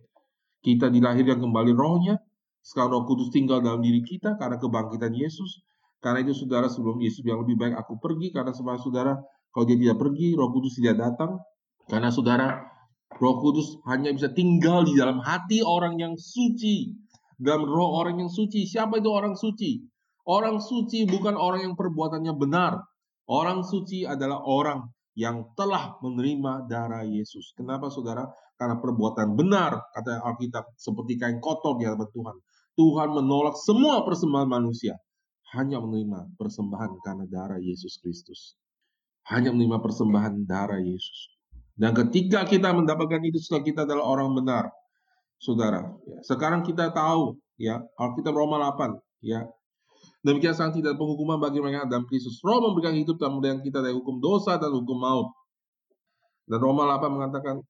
Kita dilahirkan kembali rohnya. Sekarang roh kudus tinggal dalam diri kita karena kebangkitan Yesus. Karena itu saudara sebelum Yesus yang lebih baik aku pergi. Karena sebab saudara kalau dia tidak pergi, roh kudus tidak datang. Karena saudara Roh Kudus hanya bisa tinggal di dalam hati orang yang suci. Dalam roh orang yang suci. Siapa itu orang suci? Orang suci bukan orang yang perbuatannya benar. Orang suci adalah orang yang telah menerima darah Yesus. Kenapa saudara? Karena perbuatan benar, kata Alkitab, seperti kain kotor di hadapan Tuhan. Tuhan menolak semua persembahan manusia. Hanya menerima persembahan karena darah Yesus Kristus. Hanya menerima persembahan darah Yesus. Dan ketika kita mendapatkan itu setelah kita adalah orang benar. Saudara, ya. sekarang kita tahu ya, Alkitab Roma 8 ya. Demikian sang tidak penghukuman bagi mereka dalam Kristus. Roh memberikan hidup dan kemudian kita dari hukum dosa dan hukum maut. Dan Roma 8 mengatakan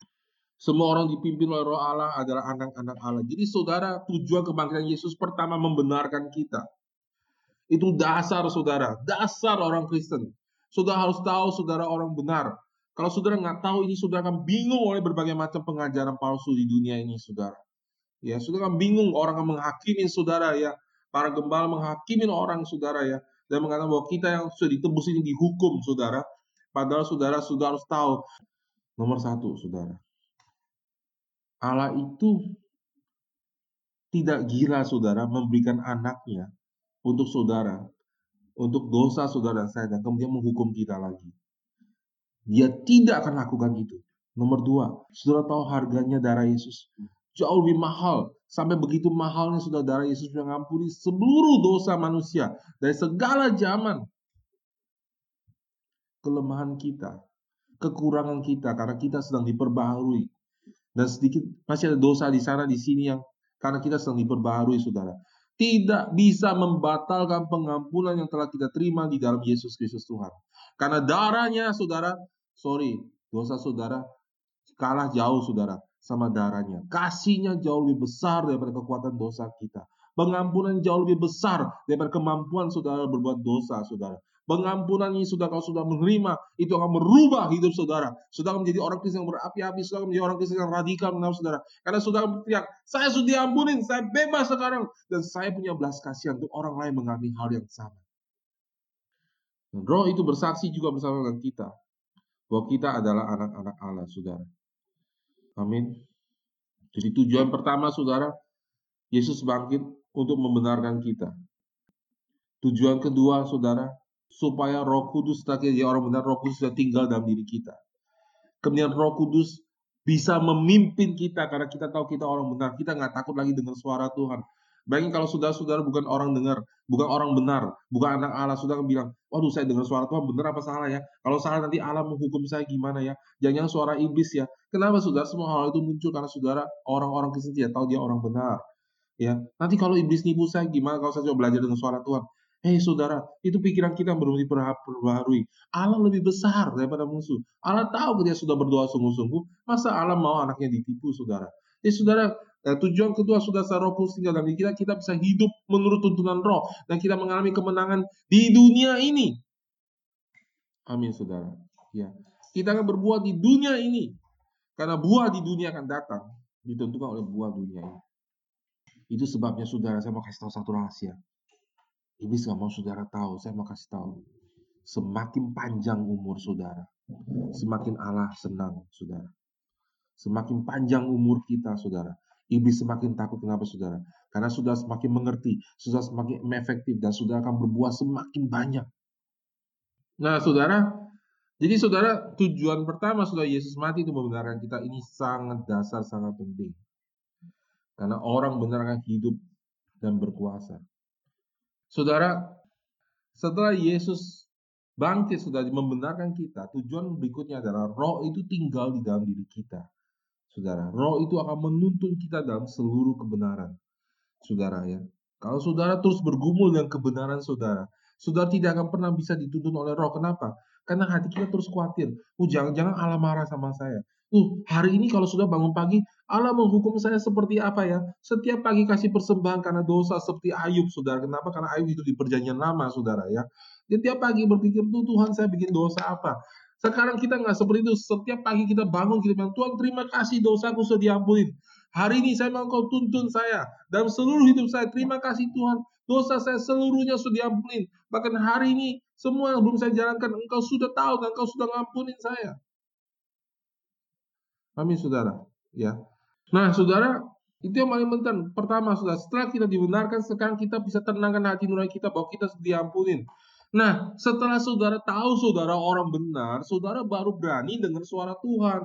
semua orang dipimpin oleh roh Allah adalah anak-anak Allah. Jadi saudara, tujuan kebangkitan Yesus pertama membenarkan kita. Itu dasar saudara, dasar orang Kristen. Saudara harus tahu saudara orang benar. Kalau saudara nggak tahu ini, saudara akan bingung oleh berbagai macam pengajaran palsu di dunia ini, saudara. Ya, saudara akan bingung orang akan menghakimi saudara ya. Para gembala menghakimi orang saudara ya. Dan mengatakan bahwa kita yang sudah ditebus ini dihukum, saudara. Padahal saudara sudah harus tahu. Nomor satu, saudara. Allah itu tidak gila, saudara, memberikan anaknya untuk saudara, untuk dosa saudara dan saya, dan kemudian menghukum kita lagi. Dia tidak akan lakukan itu. Nomor dua, saudara tahu harganya darah Yesus. Jauh lebih mahal. Sampai begitu mahalnya sudah darah Yesus mengampuni seluruh dosa manusia. Dari segala zaman. Kelemahan kita. Kekurangan kita. Karena kita sedang diperbaharui. Dan sedikit masih ada dosa di sana di sini yang karena kita sedang diperbaharui saudara. Tidak bisa membatalkan pengampunan yang telah kita terima di dalam Yesus Kristus Tuhan. Karena darahnya saudara sorry, dosa saudara kalah jauh saudara sama darahnya. Kasihnya jauh lebih besar daripada kekuatan dosa kita. Pengampunan jauh lebih besar daripada kemampuan saudara berbuat dosa, saudara. Pengampunan ini sudah kalau sudah menerima, itu akan merubah hidup saudara. Saudara menjadi orang Kristen yang berapi-api, saudara menjadi orang Kristen yang radikal mengenal saudara. Karena saudara berteriak, saya sudah diampunin, saya bebas sekarang. Dan saya punya belas kasihan untuk orang lain mengalami hal yang sama. Dan roh itu bersaksi juga bersama dengan kita bahwa kita adalah anak-anak Allah, saudara. Amin. Jadi tujuan pertama, saudara, Yesus bangkit untuk membenarkan kita. Tujuan kedua, saudara, supaya Roh Kudus jadi orang benar, Roh Kudus sudah tinggal dalam diri kita. Kemudian Roh Kudus bisa memimpin kita karena kita tahu kita orang benar. Kita nggak takut lagi dengan suara Tuhan. Bayangin kalau saudara-saudara bukan orang dengar, bukan orang benar, bukan anak Allah, saudara bilang, waduh saya dengar suara Tuhan benar apa salah ya? Kalau salah nanti Allah menghukum saya gimana ya? Jangan suara iblis ya. Kenapa saudara semua hal itu muncul karena saudara orang-orang Kristen tidak tahu dia orang benar. Ya, nanti kalau iblis nipu saya gimana kalau saya coba belajar dengan suara Tuhan? Hei saudara, itu pikiran kita yang belum diperbaharui. Allah lebih besar daripada musuh. Allah tahu dia sudah berdoa sungguh-sungguh. Masa Allah mau anaknya ditipu, saudara? Jadi saudara, Nah, tujuan kedua sudah roh kudus tinggal dalam kita, kita bisa hidup menurut tuntunan roh dan kita mengalami kemenangan di dunia ini. Amin, saudara. Ya, kita akan berbuat di dunia ini karena buah di dunia akan datang ditentukan oleh buah dunia ini. Itu sebabnya saudara saya mau kasih tahu satu rahasia. Iblis nggak mau saudara tahu, saya mau kasih tahu. Semakin panjang umur saudara, semakin Allah senang saudara. Semakin panjang umur kita saudara, iblis semakin takut kenapa saudara? Karena sudah semakin mengerti, sudah semakin efektif dan sudah akan berbuah semakin banyak. Nah, saudara, jadi saudara, tujuan pertama saudara Yesus mati itu membenarkan kita ini sangat dasar, sangat penting. Karena orang benar akan hidup dan berkuasa. Saudara, setelah Yesus bangkit sudah membenarkan kita, tujuan berikutnya adalah roh itu tinggal di dalam diri kita. Saudara, roh itu akan menuntun kita dalam seluruh kebenaran. Saudara ya. Kalau saudara terus bergumul dengan kebenaran saudara, saudara tidak akan pernah bisa dituntun oleh roh. Kenapa? Karena hati kita terus khawatir. Oh, jangan-jangan Allah marah sama saya. Uh, hari ini kalau sudah bangun pagi, Allah menghukum saya seperti apa ya? Setiap pagi kasih persembahan karena dosa seperti Ayub, saudara. Kenapa? Karena Ayub itu di perjanjian lama, saudara ya. Dia tiap pagi berpikir, tuh Tuhan saya bikin dosa apa? Sekarang kita nggak seperti itu. Setiap pagi kita bangun, kita bilang, Tuhan terima kasih dosaku sudah diampuni. Hari ini saya mau kau tuntun saya. Dalam seluruh hidup saya, terima kasih Tuhan. Dosa saya seluruhnya sudah diampuni. Bahkan hari ini, semua yang belum saya jalankan, engkau sudah tahu dan engkau sudah ngampunin saya. Amin, saudara. Ya, Nah, saudara, itu yang paling penting. Pertama, saudara, setelah kita dibenarkan, sekarang kita bisa tenangkan hati nurani kita bahwa kita diampunin. Nah, setelah saudara tahu saudara orang benar, saudara baru berani dengar suara Tuhan.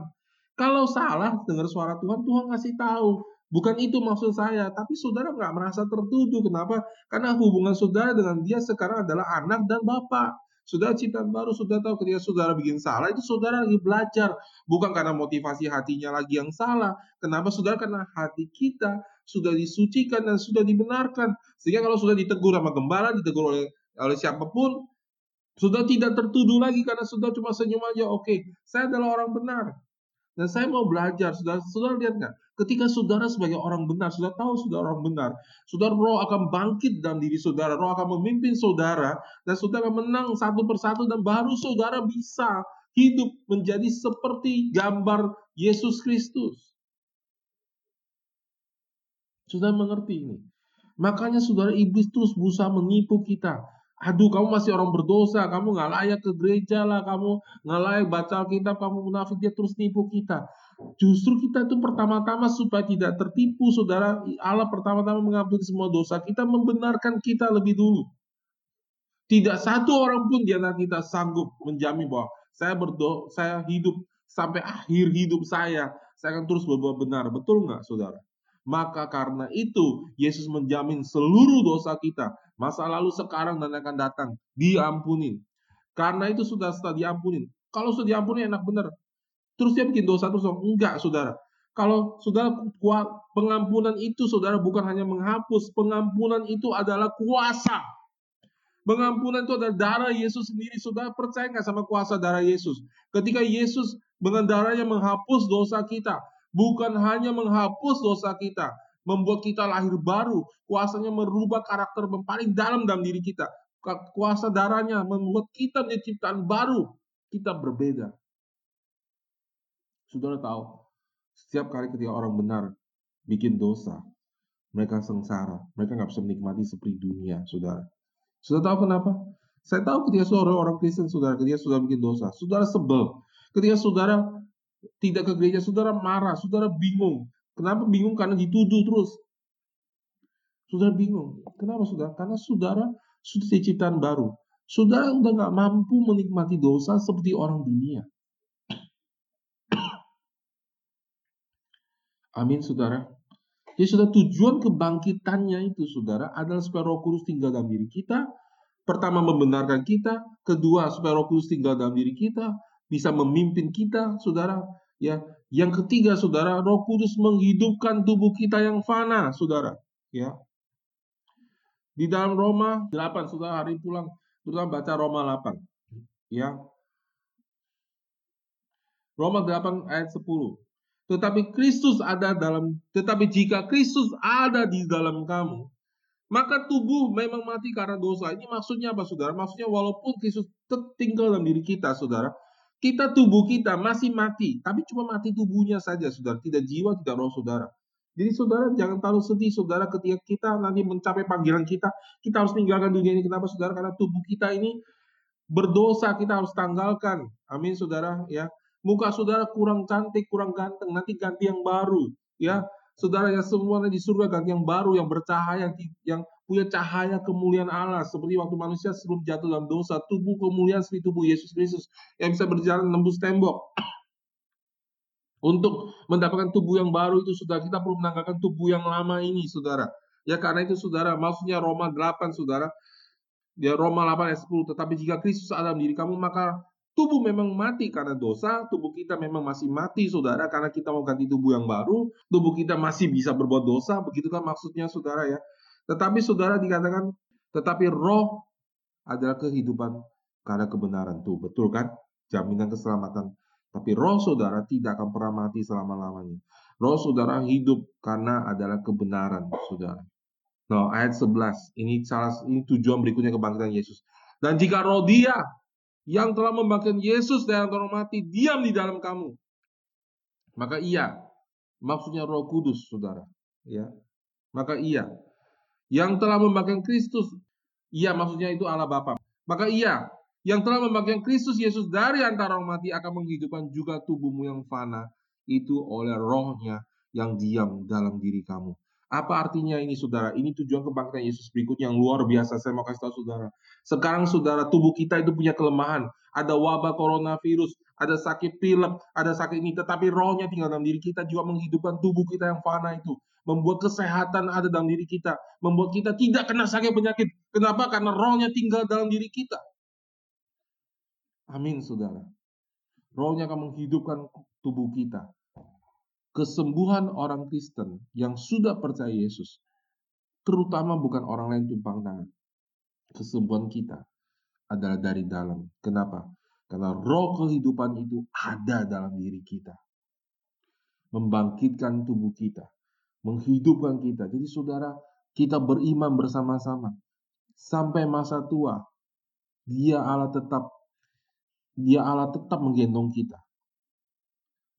Kalau salah dengar suara Tuhan, Tuhan kasih tahu. Bukan itu maksud saya, tapi saudara nggak merasa tertuduh. Kenapa? Karena hubungan saudara dengan dia sekarang adalah anak dan bapak. Sudah ciptaan baru, sudah tahu ketika saudara bikin salah, itu saudara lagi belajar. Bukan karena motivasi hatinya lagi yang salah. Kenapa saudara? Karena hati kita sudah disucikan dan sudah dibenarkan. Sehingga kalau sudah ditegur sama gembala, ditegur oleh oleh siapa pun, sudah tidak tertuduh lagi karena sudah cuma senyum aja. Oke, saya adalah orang benar. Dan saya mau belajar, saudara, saudara lihat nggak? Ketika saudara sebagai orang benar, sudah tahu saudara orang benar, saudara roh akan bangkit dalam diri saudara, roh akan memimpin saudara, dan saudara menang satu persatu, dan baru saudara bisa hidup menjadi seperti gambar Yesus Kristus. Sudah mengerti ini. Makanya saudara iblis terus berusaha menipu kita. Aduh, kamu masih orang berdosa, kamu nggak layak ke gereja lah, kamu nggak layak baca Alkitab, kamu munafik, dia terus nipu kita. Justru kita itu pertama-tama supaya tidak tertipu, saudara, Allah pertama-tama mengampuni semua dosa, kita membenarkan kita lebih dulu. Tidak satu orang pun di antara kita sanggup menjamin bahwa saya berdoa, saya hidup sampai akhir hidup saya, saya akan terus berbuat benar. Betul nggak, saudara? Maka karena itu Yesus menjamin seluruh dosa kita, masa lalu, sekarang dan akan datang, diampunin. Karena itu sudah setelah diampunin. Kalau sudah diampunin enak benar. Terus dia bikin dosa terus enggak, Saudara. Kalau saudara kuat pengampunan itu saudara bukan hanya menghapus, pengampunan itu adalah kuasa. Pengampunan itu adalah darah Yesus sendiri. Saudara percaya nggak sama kuasa darah Yesus? Ketika Yesus dengan darahnya menghapus dosa kita, bukan hanya menghapus dosa kita, membuat kita lahir baru, kuasanya merubah karakter paling dalam dalam diri kita. Kuasa darahnya membuat kita menjadi ciptaan baru, kita berbeda. Saudara tahu, setiap kali ketika orang benar bikin dosa, mereka sengsara, mereka nggak bisa menikmati seperti dunia, saudara. Saudara tahu kenapa? Saya tahu ketika saudara orang Kristen, saudara ketika saudara bikin dosa, saudara sebel. Ketika saudara tidak ke gereja, saudara marah, saudara bingung. Kenapa bingung? Karena dituduh terus. Saudara bingung. Kenapa saudara? Karena saudara sudah diciptakan baru. Saudara udah nggak mampu menikmati dosa seperti orang dunia. Amin, saudara. Jadi sudah tujuan kebangkitannya itu, saudara, adalah supaya Roh Kudus tinggal dalam diri kita. Pertama, membenarkan kita. Kedua, supaya Roh Kudus tinggal dalam diri kita, bisa memimpin kita, saudara. Ya, yang ketiga, saudara, Roh Kudus menghidupkan tubuh kita yang fana, saudara. Ya, di dalam Roma 8, saudara hari pulang, saudara baca Roma 8. Ya, Roma 8 ayat 10. Tetapi Kristus ada dalam, tetapi jika Kristus ada di dalam kamu, maka tubuh memang mati karena dosa. Ini maksudnya apa, saudara? Maksudnya walaupun Kristus tinggal dalam diri kita, saudara, kita tubuh kita masih mati, tapi cuma mati tubuhnya saja, saudara. Tidak jiwa, tidak roh, saudara. Jadi saudara jangan terlalu sedih saudara ketika kita nanti mencapai panggilan kita, kita harus tinggalkan dunia ini. Kenapa saudara? Karena tubuh kita ini berdosa, kita harus tanggalkan. Amin saudara ya. Muka saudara kurang cantik, kurang ganteng, nanti ganti yang baru ya. Saudara yang semuanya di surga ganti yang baru, yang bercahaya, yang punya cahaya kemuliaan Allah. Seperti waktu manusia sebelum jatuh dalam dosa, tubuh kemuliaan seperti tubuh Yesus Kristus yang bisa berjalan nembus tembok. Untuk mendapatkan tubuh yang baru itu saudara kita perlu menanggalkan tubuh yang lama ini saudara. Ya karena itu saudara maksudnya Roma 8 saudara. Ya Roma 8 ayat 10 tetapi jika Kristus ada dalam diri kamu maka tubuh memang mati karena dosa, tubuh kita memang masih mati saudara karena kita mau ganti tubuh yang baru, tubuh kita masih bisa berbuat dosa, begitu kan maksudnya saudara ya. Tetapi saudara dikatakan tetapi roh adalah kehidupan karena kebenaran tuh, betul kan? Jaminan keselamatan tapi roh saudara tidak akan pernah mati selama-lamanya. Roh saudara hidup karena adalah kebenaran saudara. Nah, ayat 11. Ini salah ini tujuan berikutnya kebangkitan Yesus. Dan jika roh dia yang telah membangkitkan Yesus dari antara mati diam di dalam kamu, maka iya, maksudnya Roh Kudus, Saudara, ya. Maka iya, yang telah membangkitkan Kristus, iya maksudnya itu Allah Bapa. Maka iya, yang telah membangkitkan Kristus Yesus dari antara orang mati akan menghidupkan juga tubuhmu yang fana itu oleh rohnya yang diam dalam diri kamu. Apa artinya ini saudara? Ini tujuan kebangkitan Yesus berikutnya yang luar biasa. Saya mau kasih tahu saudara. Sekarang saudara, tubuh kita itu punya kelemahan. Ada wabah coronavirus, ada sakit pilek, ada sakit ini. Tetapi rohnya tinggal dalam diri kita juga menghidupkan tubuh kita yang fana itu. Membuat kesehatan ada dalam diri kita. Membuat kita tidak kena sakit penyakit. Kenapa? Karena rohnya tinggal dalam diri kita. Amin, saudara. Rohnya akan menghidupkan tubuh kita. Kesembuhan orang Kristen yang sudah percaya Yesus, terutama bukan orang lain tumpang tangan. Kesembuhan kita adalah dari dalam. Kenapa? Karena roh kehidupan itu ada dalam diri kita. Membangkitkan tubuh kita. Menghidupkan kita. Jadi saudara, kita beriman bersama-sama. Sampai masa tua, dia Allah tetap dia Allah tetap menggendong kita.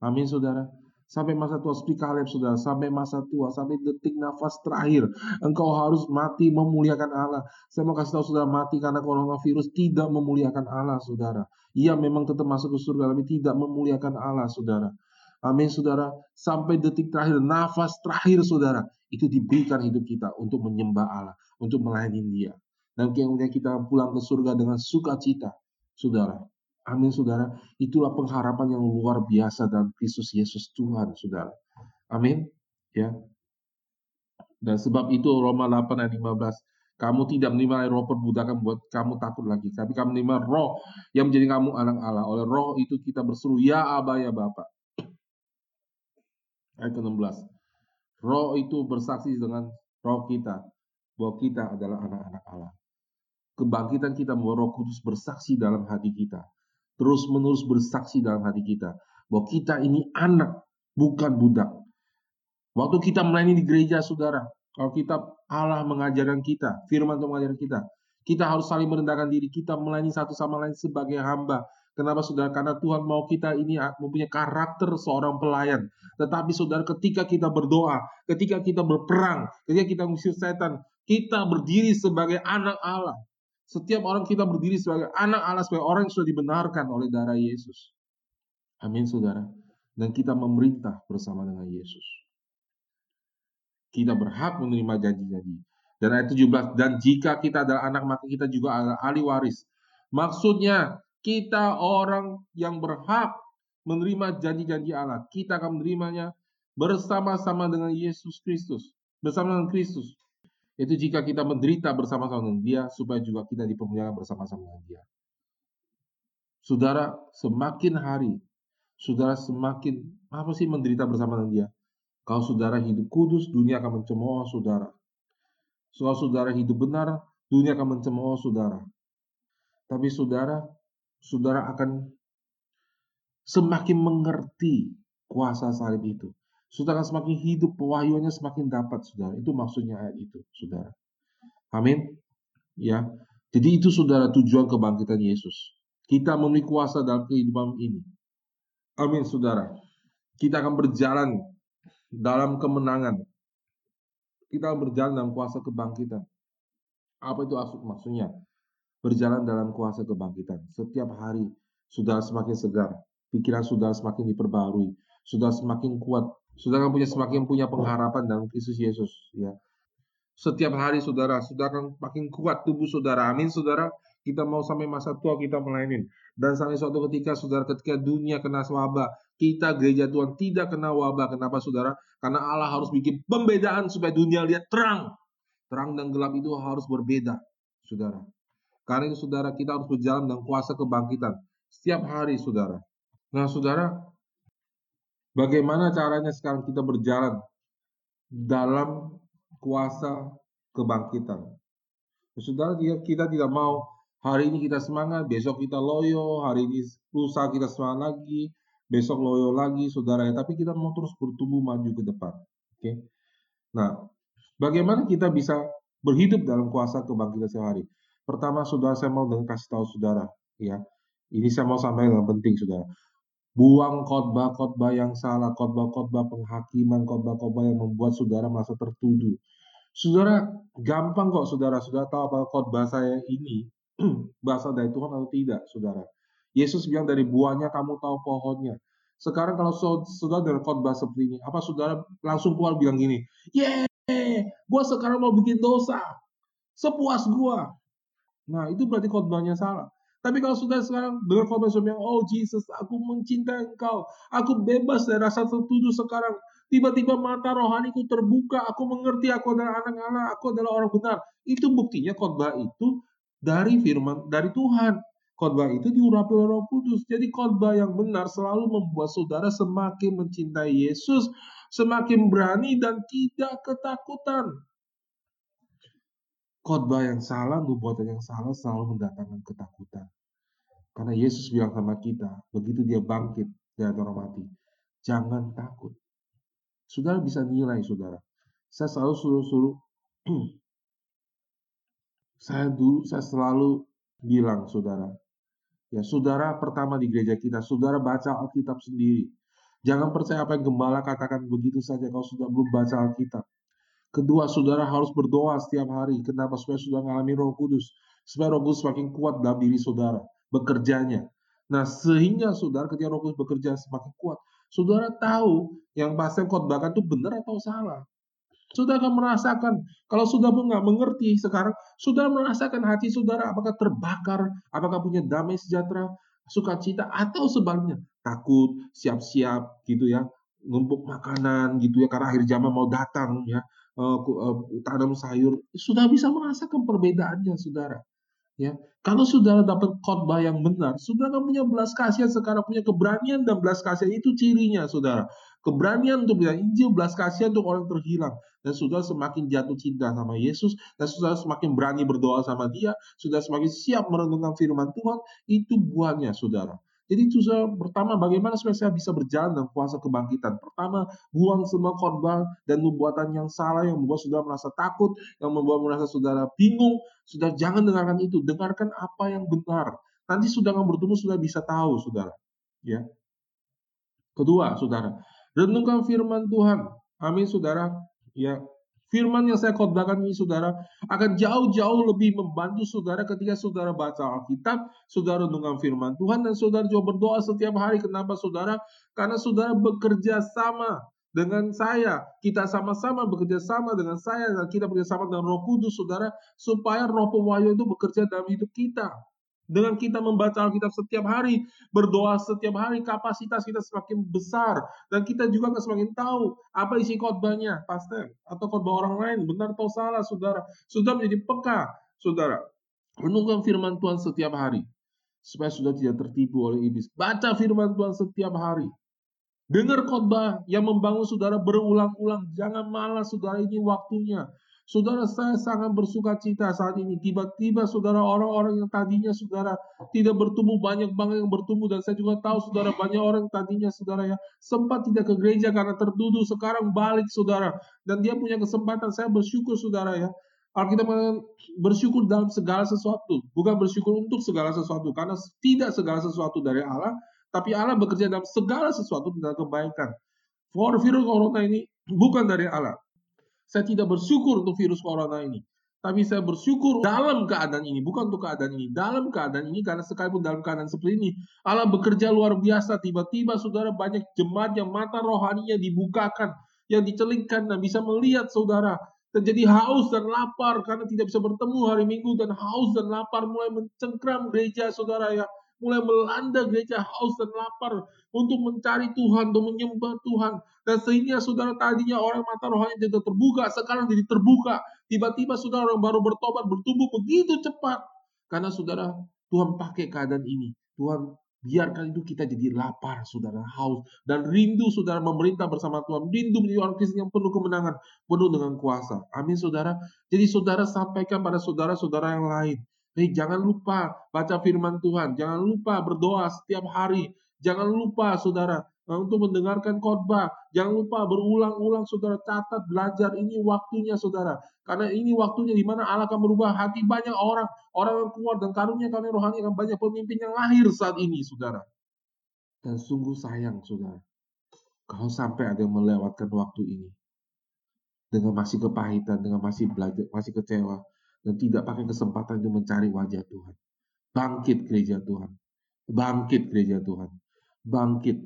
Amin saudara. Sampai masa tua, seperti Kaleb saudara, sampai masa tua, sampai detik nafas terakhir, engkau harus mati memuliakan Allah. Saya mau kasih tahu saudara, mati karena coronavirus tidak memuliakan Allah, saudara. Ia memang tetap masuk ke surga, tapi tidak memuliakan Allah, saudara. Amin, saudara. Sampai detik terakhir, nafas terakhir, saudara, itu diberikan hidup kita untuk menyembah Allah, untuk melayani Dia. Dan kemudian kita pulang ke surga dengan sukacita, saudara. Amin saudara. Itulah pengharapan yang luar biasa dalam Kristus Yesus Tuhan saudara. Amin. Ya. Dan sebab itu Roma 8 ayat 15. Kamu tidak menerima roh perbudakan buat kamu takut lagi. Tapi kamu menerima roh yang menjadi kamu anak Allah. Oleh roh itu kita berseru, Ya Aba, Ya Bapak. Ayat ke-16. Roh itu bersaksi dengan roh kita. Bahwa kita adalah anak-anak Allah. Kebangkitan kita membawa roh kudus bersaksi dalam hati kita terus-menerus bersaksi dalam hati kita bahwa kita ini anak, bukan budak. Waktu kita melayani di gereja, saudara, kalau kita Allah mengajarkan kita, firman Tuhan mengajarkan kita, kita harus saling merendahkan diri, kita melayani satu sama lain sebagai hamba. Kenapa saudara? Karena Tuhan mau kita ini mempunyai karakter seorang pelayan. Tetapi saudara ketika kita berdoa, ketika kita berperang, ketika kita mengusir setan, kita berdiri sebagai anak Allah. Setiap orang kita berdiri sebagai anak Allah, sebagai orang yang sudah dibenarkan oleh darah Yesus. Amin, saudara. Dan kita memerintah bersama dengan Yesus. Kita berhak menerima janji-janji. Dan ayat 17, dan jika kita adalah anak, maka kita juga adalah ahli waris. Maksudnya, kita orang yang berhak menerima janji-janji Allah. Kita akan menerimanya bersama-sama dengan Yesus Kristus. Bersama dengan Kristus. Itu jika kita menderita bersama-sama dengan dia, supaya juga kita dipermuliakan bersama-sama dengan dia. Saudara, semakin hari, saudara semakin, apa sih menderita bersama dengan dia? Kalau saudara hidup kudus, dunia akan mencemooh saudara. Kalau saudara hidup benar, dunia akan mencemooh saudara. Tapi saudara, saudara akan semakin mengerti kuasa salib itu. Saudara semakin hidup, pewahyuannya semakin dapat, saudara. Itu maksudnya ayat itu, saudara. Amin. Ya. Jadi itu saudara tujuan kebangkitan Yesus. Kita memiliki kuasa dalam kehidupan ini. Amin, saudara. Kita akan berjalan dalam kemenangan. Kita berjalan dalam kuasa kebangkitan. Apa itu maksudnya? Berjalan dalam kuasa kebangkitan. Setiap hari sudah semakin segar, pikiran sudah semakin diperbarui, sudah semakin kuat, sudah punya semakin punya pengharapan dalam Kristus Yesus. Ya, setiap hari saudara, sudah akan makin kuat tubuh saudara. Amin saudara. Kita mau sampai masa tua kita melainin. Dan sampai suatu ketika saudara ketika dunia kena wabah, kita gereja Tuhan tidak kena wabah. Kenapa saudara? Karena Allah harus bikin pembedaan supaya dunia lihat terang. Terang dan gelap itu harus berbeda, saudara. Karena itu saudara kita harus berjalan dengan kuasa kebangkitan. Setiap hari saudara. Nah saudara, bagaimana caranya sekarang kita berjalan dalam kuasa kebangkitan. Saudara, kita tidak mau hari ini kita semangat, besok kita loyo, hari ini lusa kita semangat lagi, besok loyo lagi, saudara ya. Tapi kita mau terus bertumbuh maju ke depan. Oke. Okay? Nah, bagaimana kita bisa berhidup dalam kuasa kebangkitan sehari? Pertama, saudara saya mau dengan kasih tahu saudara, ya. Ini saya mau sampaikan yang penting, saudara. Buang khotbah-khotbah yang salah, khotbah-khotbah penghakiman, khotbah-khotbah yang membuat saudara merasa tertuduh. Saudara, gampang kok saudara, sudah tahu apa khotbah saya ini berasal dari Tuhan atau tidak, saudara. Yesus bilang dari buahnya kamu tahu pohonnya. Sekarang kalau saudara dari khotbah seperti ini, apa saudara langsung keluar bilang gini, Yeay, gua sekarang mau bikin dosa. Sepuas gua. Nah, itu berarti khotbahnya salah. Tapi kalau sudah sekarang dengar khotbah yang oh Jesus, aku mencintai engkau. Aku bebas dari rasa tertuduh sekarang. Tiba-tiba mata rohaniku terbuka, aku mengerti aku adalah anak Allah, aku adalah orang benar. Itu buktinya khotbah itu dari firman dari Tuhan. Khotbah itu diurapi oleh Roh Kudus. Jadi khotbah yang benar selalu membuat saudara semakin mencintai Yesus, semakin berani dan tidak ketakutan. Khotbah yang salah, nubuatan yang salah selalu mendatangkan ketakutan. Karena Yesus bilang sama kita, begitu dia bangkit dari orang mati, jangan takut. Saudara bisa nilai, saudara. Saya selalu suruh-suruh, saya dulu, saya selalu bilang, saudara, ya saudara pertama di gereja kita, saudara baca Alkitab sendiri. Jangan percaya apa yang gembala katakan begitu saja kalau sudah belum baca Alkitab. Kedua, saudara harus berdoa setiap hari. Kenapa? Supaya sudah mengalami roh kudus. Supaya roh kudus semakin kuat dalam diri saudara. Bekerjanya. Nah, sehingga saudara ketika roh kudus bekerja semakin kuat. Saudara tahu yang pasien khotbahkan itu benar atau salah. Saudara akan merasakan, kalau sudah pun nggak mengerti sekarang, saudara merasakan hati saudara apakah terbakar, apakah punya damai sejahtera, sukacita, atau sebaliknya takut, siap-siap gitu ya, ngumpuk makanan gitu ya, karena akhir zaman mau datang ya, uh, uh, tanam sayur, sudah bisa merasakan perbedaannya, saudara. Ya, kalau saudara dapat khotbah yang benar, saudara punya belas kasihan sekarang punya keberanian dan belas kasihan itu cirinya, saudara. Keberanian untuk bilang Injil, belas kasihan untuk orang terhilang. Dan saudara semakin jatuh cinta sama Yesus, dan saudara semakin berani berdoa sama dia, sudah semakin siap merenungkan firman Tuhan, itu buahnya, saudara. Jadi saya, pertama bagaimana supaya saya bisa berjalan dalam kuasa kebangkitan. Pertama, buang semua korban dan nubuatan yang salah yang membuat saudara merasa takut, yang membuat merasa saudara bingung. Sudah jangan dengarkan itu, dengarkan apa yang benar. Nanti sudah akan bertemu sudah bisa tahu, saudara. Ya. Kedua, saudara, renungkan firman Tuhan. Amin, saudara. Ya, Firman yang saya khotbahkan ini saudara akan jauh-jauh lebih membantu saudara ketika saudara baca Alkitab, saudara renungkan firman Tuhan dan saudara juga berdoa setiap hari. Kenapa saudara? Karena saudara bekerja sama dengan saya. Kita sama-sama bekerja sama dengan saya dan kita bekerja sama dengan Roh Kudus saudara supaya Roh Pewahyu itu bekerja dalam hidup kita. Dengan kita membaca Alkitab setiap hari, berdoa setiap hari, kapasitas kita semakin besar. Dan kita juga akan semakin tahu apa isi khotbahnya, pastor. Atau khotbah orang lain, benar atau salah, saudara. Sudah menjadi peka, saudara. Renungkan firman Tuhan setiap hari. Supaya sudah tidak tertipu oleh iblis. Baca firman Tuhan setiap hari. Dengar khotbah yang membangun saudara berulang-ulang. Jangan malas saudara ini waktunya. Saudara saya sangat bersuka cita saat ini. Tiba-tiba saudara orang-orang yang tadinya saudara tidak bertumbuh banyak banget yang bertumbuh dan saya juga tahu saudara banyak orang tadinya saudara ya sempat tidak ke gereja karena tertuduh sekarang balik saudara dan dia punya kesempatan. Saya bersyukur saudara ya. Alkitab bersyukur dalam segala sesuatu, bukan bersyukur untuk segala sesuatu karena tidak segala sesuatu dari Allah, tapi Allah bekerja dalam segala sesuatu tentang kebaikan. For virus corona ini bukan dari Allah. Saya tidak bersyukur untuk virus corona ini. Tapi saya bersyukur dalam keadaan ini, bukan untuk keadaan ini. Dalam keadaan ini, karena sekalipun dalam keadaan seperti ini, Allah bekerja luar biasa. Tiba-tiba saudara banyak jemaat yang mata rohaninya dibukakan, yang dicelingkan dan bisa melihat saudara. Terjadi haus dan lapar karena tidak bisa bertemu hari Minggu dan haus dan lapar mulai mencengkram gereja saudara ya mulai melanda gereja haus dan lapar untuk mencari Tuhan, untuk menyembah Tuhan. Dan sehingga saudara tadinya orang mata rohani tidak terbuka, sekarang jadi terbuka. Tiba-tiba saudara orang baru bertobat, bertumbuh begitu cepat. Karena saudara, Tuhan pakai keadaan ini. Tuhan biarkan itu kita jadi lapar, saudara, haus. Dan rindu, saudara, memerintah bersama Tuhan. Rindu menjadi orang Kristen yang penuh kemenangan, penuh dengan kuasa. Amin, saudara. Jadi saudara sampaikan pada saudara-saudara yang lain. Hei, jangan lupa baca firman Tuhan, jangan lupa berdoa setiap hari, jangan lupa saudara eh, untuk mendengarkan khotbah, jangan lupa berulang-ulang saudara catat belajar ini waktunya saudara. Karena ini waktunya di mana Allah akan merubah hati banyak orang, orang yang keluar dan karunia karunia rohani akan banyak pemimpin yang lahir saat ini saudara. Dan sungguh sayang saudara, kalau sampai ada yang melewatkan waktu ini dengan masih kepahitan, dengan masih belajar, masih kecewa, dan tidak pakai kesempatan itu mencari wajah Tuhan. Bangkit gereja Tuhan. Bangkit gereja Tuhan. Bangkit.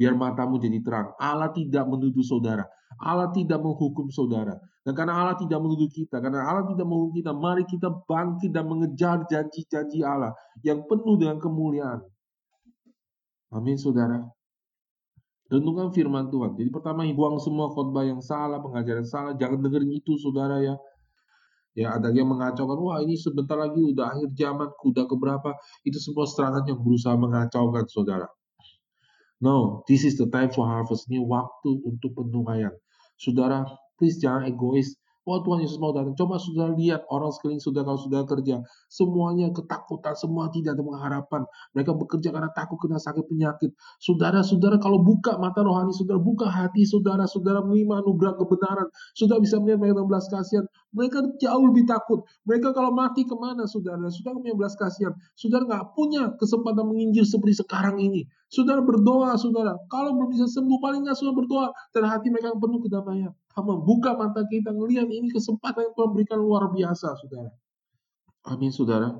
Biar matamu jadi terang. Allah tidak menuduh saudara. Allah tidak menghukum saudara. Dan karena Allah tidak menuduh kita, karena Allah tidak menghukum kita, mari kita bangkit dan mengejar janji-janji Allah yang penuh dengan kemuliaan. Amin, saudara. Renungkan firman Tuhan. Jadi pertama, buang semua khotbah yang salah, pengajaran salah. Jangan dengerin itu, saudara ya. Ya, ada yang mengacaukan, wah ini sebentar lagi udah akhir zaman, kuda keberapa. Itu semua serangan yang berusaha mengacaukan saudara. No, this is the time for harvest. Ini waktu untuk penuaian. Saudara, please jangan egois. Oh Tuhan Yesus mau datang. Coba sudah lihat orang sekeliling sudah kalau sudah kerja. Semuanya ketakutan, semua tidak ada pengharapan. Mereka bekerja karena takut kena sakit penyakit. Saudara-saudara kalau buka mata rohani, saudara buka hati saudara, saudara menerima anugerah kebenaran. Sudah bisa melihat mereka belas kasihan. Mereka jauh lebih takut. Mereka kalau mati ke mana saudara? Sudah punya belas kasihan. Saudara nggak punya kesempatan menginjil seperti sekarang ini. Saudara berdoa, saudara. Kalau belum bisa sembuh, paling nggak sudah berdoa. Dan hati mereka penuh kedamaian membuka mata kita melihat ini kesempatan yang Tuhan berikan luar biasa, saudara. Amin, saudara.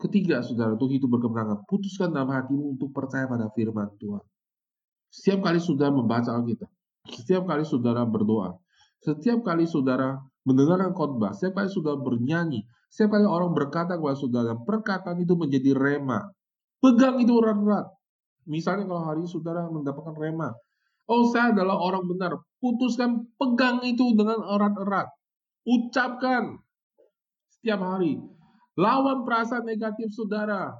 Ketiga, saudara, untuk itu berkemenangan, putuskan dalam hatimu untuk percaya pada firman Tuhan. Setiap kali saudara membaca Alkitab, setiap kali saudara berdoa, setiap kali saudara mendengarkan khotbah, setiap kali saudara bernyanyi, setiap kali orang berkata kepada saudara, perkataan itu menjadi rema. Pegang itu erat-erat. Misalnya kalau hari ini saudara mendapatkan rema, Oh, saya adalah orang benar. Putuskan pegang itu dengan erat-erat. Ucapkan setiap hari. Lawan perasaan negatif saudara.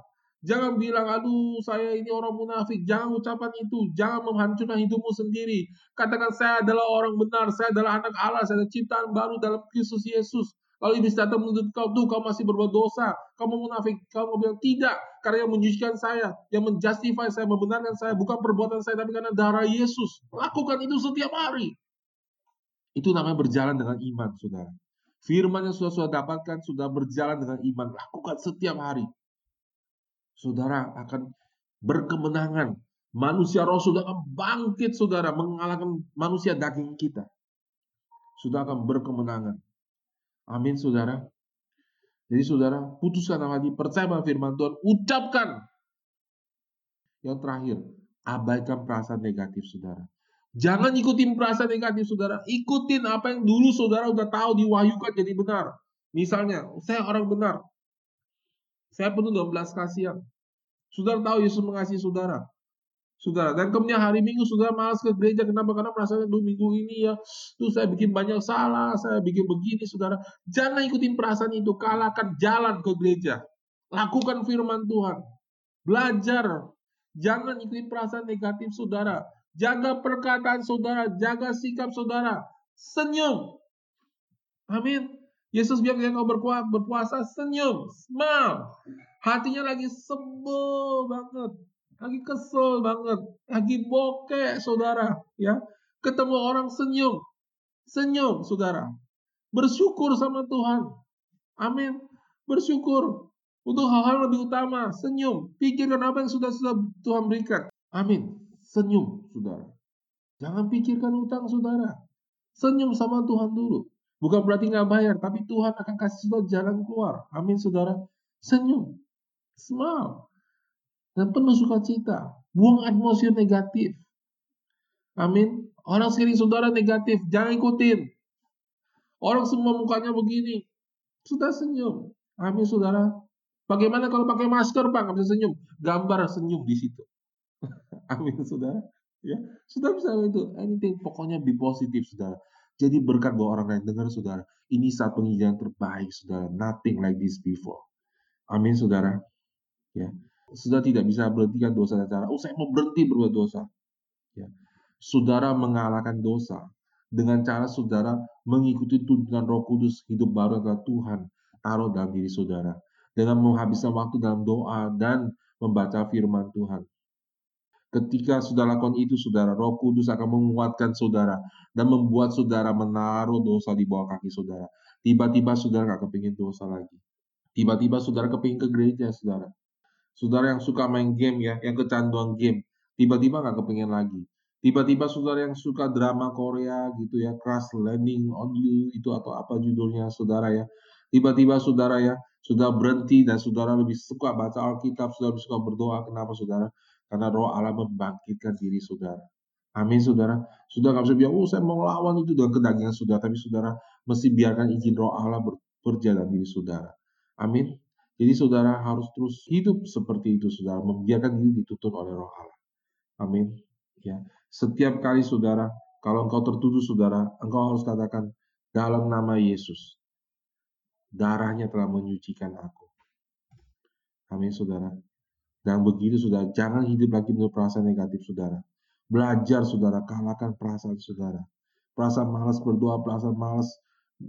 Jangan bilang, aduh saya ini orang munafik. Jangan ucapan itu. Jangan menghancurkan hidupmu sendiri. Katakan saya adalah orang benar. Saya adalah anak Allah. Saya adalah ciptaan baru dalam Kristus Yesus. Lalu iblis datang menuntut kau, tuh kau masih berbuat dosa, kamu munafik, kau bilang tidak, karena yang menyucikan saya, yang menjustify saya, membenarkan saya, bukan perbuatan saya, tapi karena darah Yesus. Lakukan itu setiap hari. Itu namanya berjalan dengan iman, saudara. Firman yang sudah sudah dapatkan sudah berjalan dengan iman. Lakukan setiap hari. Saudara akan berkemenangan. Manusia roh sudah akan bangkit, saudara, mengalahkan manusia daging kita. Sudah akan berkemenangan. Amin, saudara. Jadi saudara, putuskan hati, percaya pada firman Tuhan, ucapkan. Yang terakhir, abaikan perasaan negatif saudara. Jangan ikutin perasaan negatif saudara. Ikutin apa yang dulu saudara udah tahu diwahyukan jadi benar. Misalnya, saya orang benar. Saya penuh dengan belas kasihan. Saudara tahu Yesus mengasihi saudara. Saudara, dan kemudian hari Minggu saudara malas ke gereja. Kenapa? Karena merasa dua minggu ini ya, tuh saya bikin banyak salah, saya bikin begini, saudara. Jangan ikutin perasaan itu, kalahkan jalan ke gereja. Lakukan firman Tuhan. Belajar. Jangan ikutin perasaan negatif saudara. Jaga perkataan saudara, jaga sikap saudara. Senyum. Amin. Yesus bilang yang kau berpuasa, berpuasa senyum, smile. Hatinya lagi sebel banget lagi kesel banget, lagi bokeh saudara, ya. Ketemu orang senyum, senyum saudara. Bersyukur sama Tuhan. Amin. Bersyukur untuk hal-hal lebih utama, senyum. Pikirkan apa yang sudah sudah Tuhan berikan. Amin. Senyum, saudara. Jangan pikirkan utang, saudara. Senyum sama Tuhan dulu. Bukan berarti nggak bayar, tapi Tuhan akan kasih saudara jalan keluar. Amin, saudara. Senyum. Smile. Dan penuh sukacita. Buang atmosfer negatif. Amin. Orang sekeliling saudara negatif, jangan ikutin. Orang semua mukanya begini. Sudah senyum. Amin, saudara. Bagaimana kalau pakai masker, Pak? Nggak bisa senyum. Gambar senyum di situ. Amin, saudara. Ya, sudah bisa itu. Anything, pokoknya be positif, saudara. Jadi berkat buat orang lain. Dengar, saudara. Ini saat penghijauan terbaik, saudara. Nothing like this before. Amin, saudara. Ya, sudah tidak bisa berhentikan dosa dan cara. Oh, mau berhenti berbuat dosa. Ya. Saudara mengalahkan dosa dengan cara saudara mengikuti tuntunan Roh Kudus hidup baru adalah Tuhan taruh dalam diri saudara dengan menghabiskan waktu dalam doa dan membaca firman Tuhan. Ketika saudara lakukan itu, saudara, Roh Kudus akan menguatkan saudara dan membuat saudara menaruh dosa di bawah kaki saudara. Tiba-tiba saudara nggak kepingin dosa lagi. Tiba-tiba saudara kepingin ke gereja, saudara. Saudara yang suka main game ya, yang kecanduan game, tiba-tiba nggak kepingin lagi. Tiba-tiba saudara yang suka drama Korea gitu ya, Crash Landing on You itu atau apa judulnya saudara ya. Tiba-tiba saudara ya, sudah berhenti dan saudara lebih suka baca Alkitab, saudara lebih suka berdoa. Kenapa saudara? Karena roh Allah membangkitkan diri saudara. Amin saudara. Sudah nggak bisa bilang, oh saya mau melawan itu dengan kedagingan saudara. Tapi saudara mesti biarkan izin roh Allah bekerja dalam diri saudara. Amin. Jadi saudara harus terus hidup seperti itu saudara. Membiarkan diri dituntun oleh roh Allah. Amin. Ya. Setiap kali saudara, kalau engkau tertuduh saudara, engkau harus katakan dalam nama Yesus. Darahnya telah menyucikan aku. Amin saudara. Dan begitu sudah jangan hidup lagi menurut perasaan negatif saudara. Belajar saudara, kalahkan perasaan saudara. Perasaan malas berdoa, perasaan malas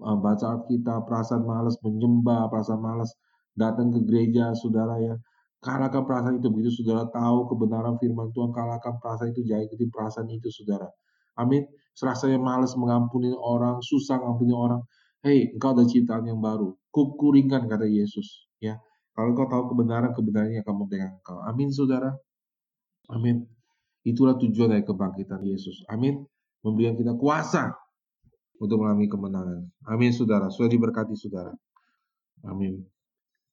uh, baca Alkitab, perasaan malas menyembah, perasaan malas datang ke gereja saudara ya. Kalahkan perasaan itu begitu saudara tahu kebenaran firman Tuhan, kalahkan perasaan itu jangan ikuti perasaan itu saudara. Amin. Serasanya malas mengampuni orang, susah mengampuni orang. Hei, engkau ada ciptaan yang baru. Kukuringkan kata Yesus. Ya, kalau kau tahu kebenaran, kebenarannya akan memegang kau. Amin, saudara. Amin. Itulah tujuan dari kebangkitan Yesus. Amin. Memberikan kita kuasa untuk mengalami kemenangan. Amin, saudara. Sudah diberkati, saudara. Amin.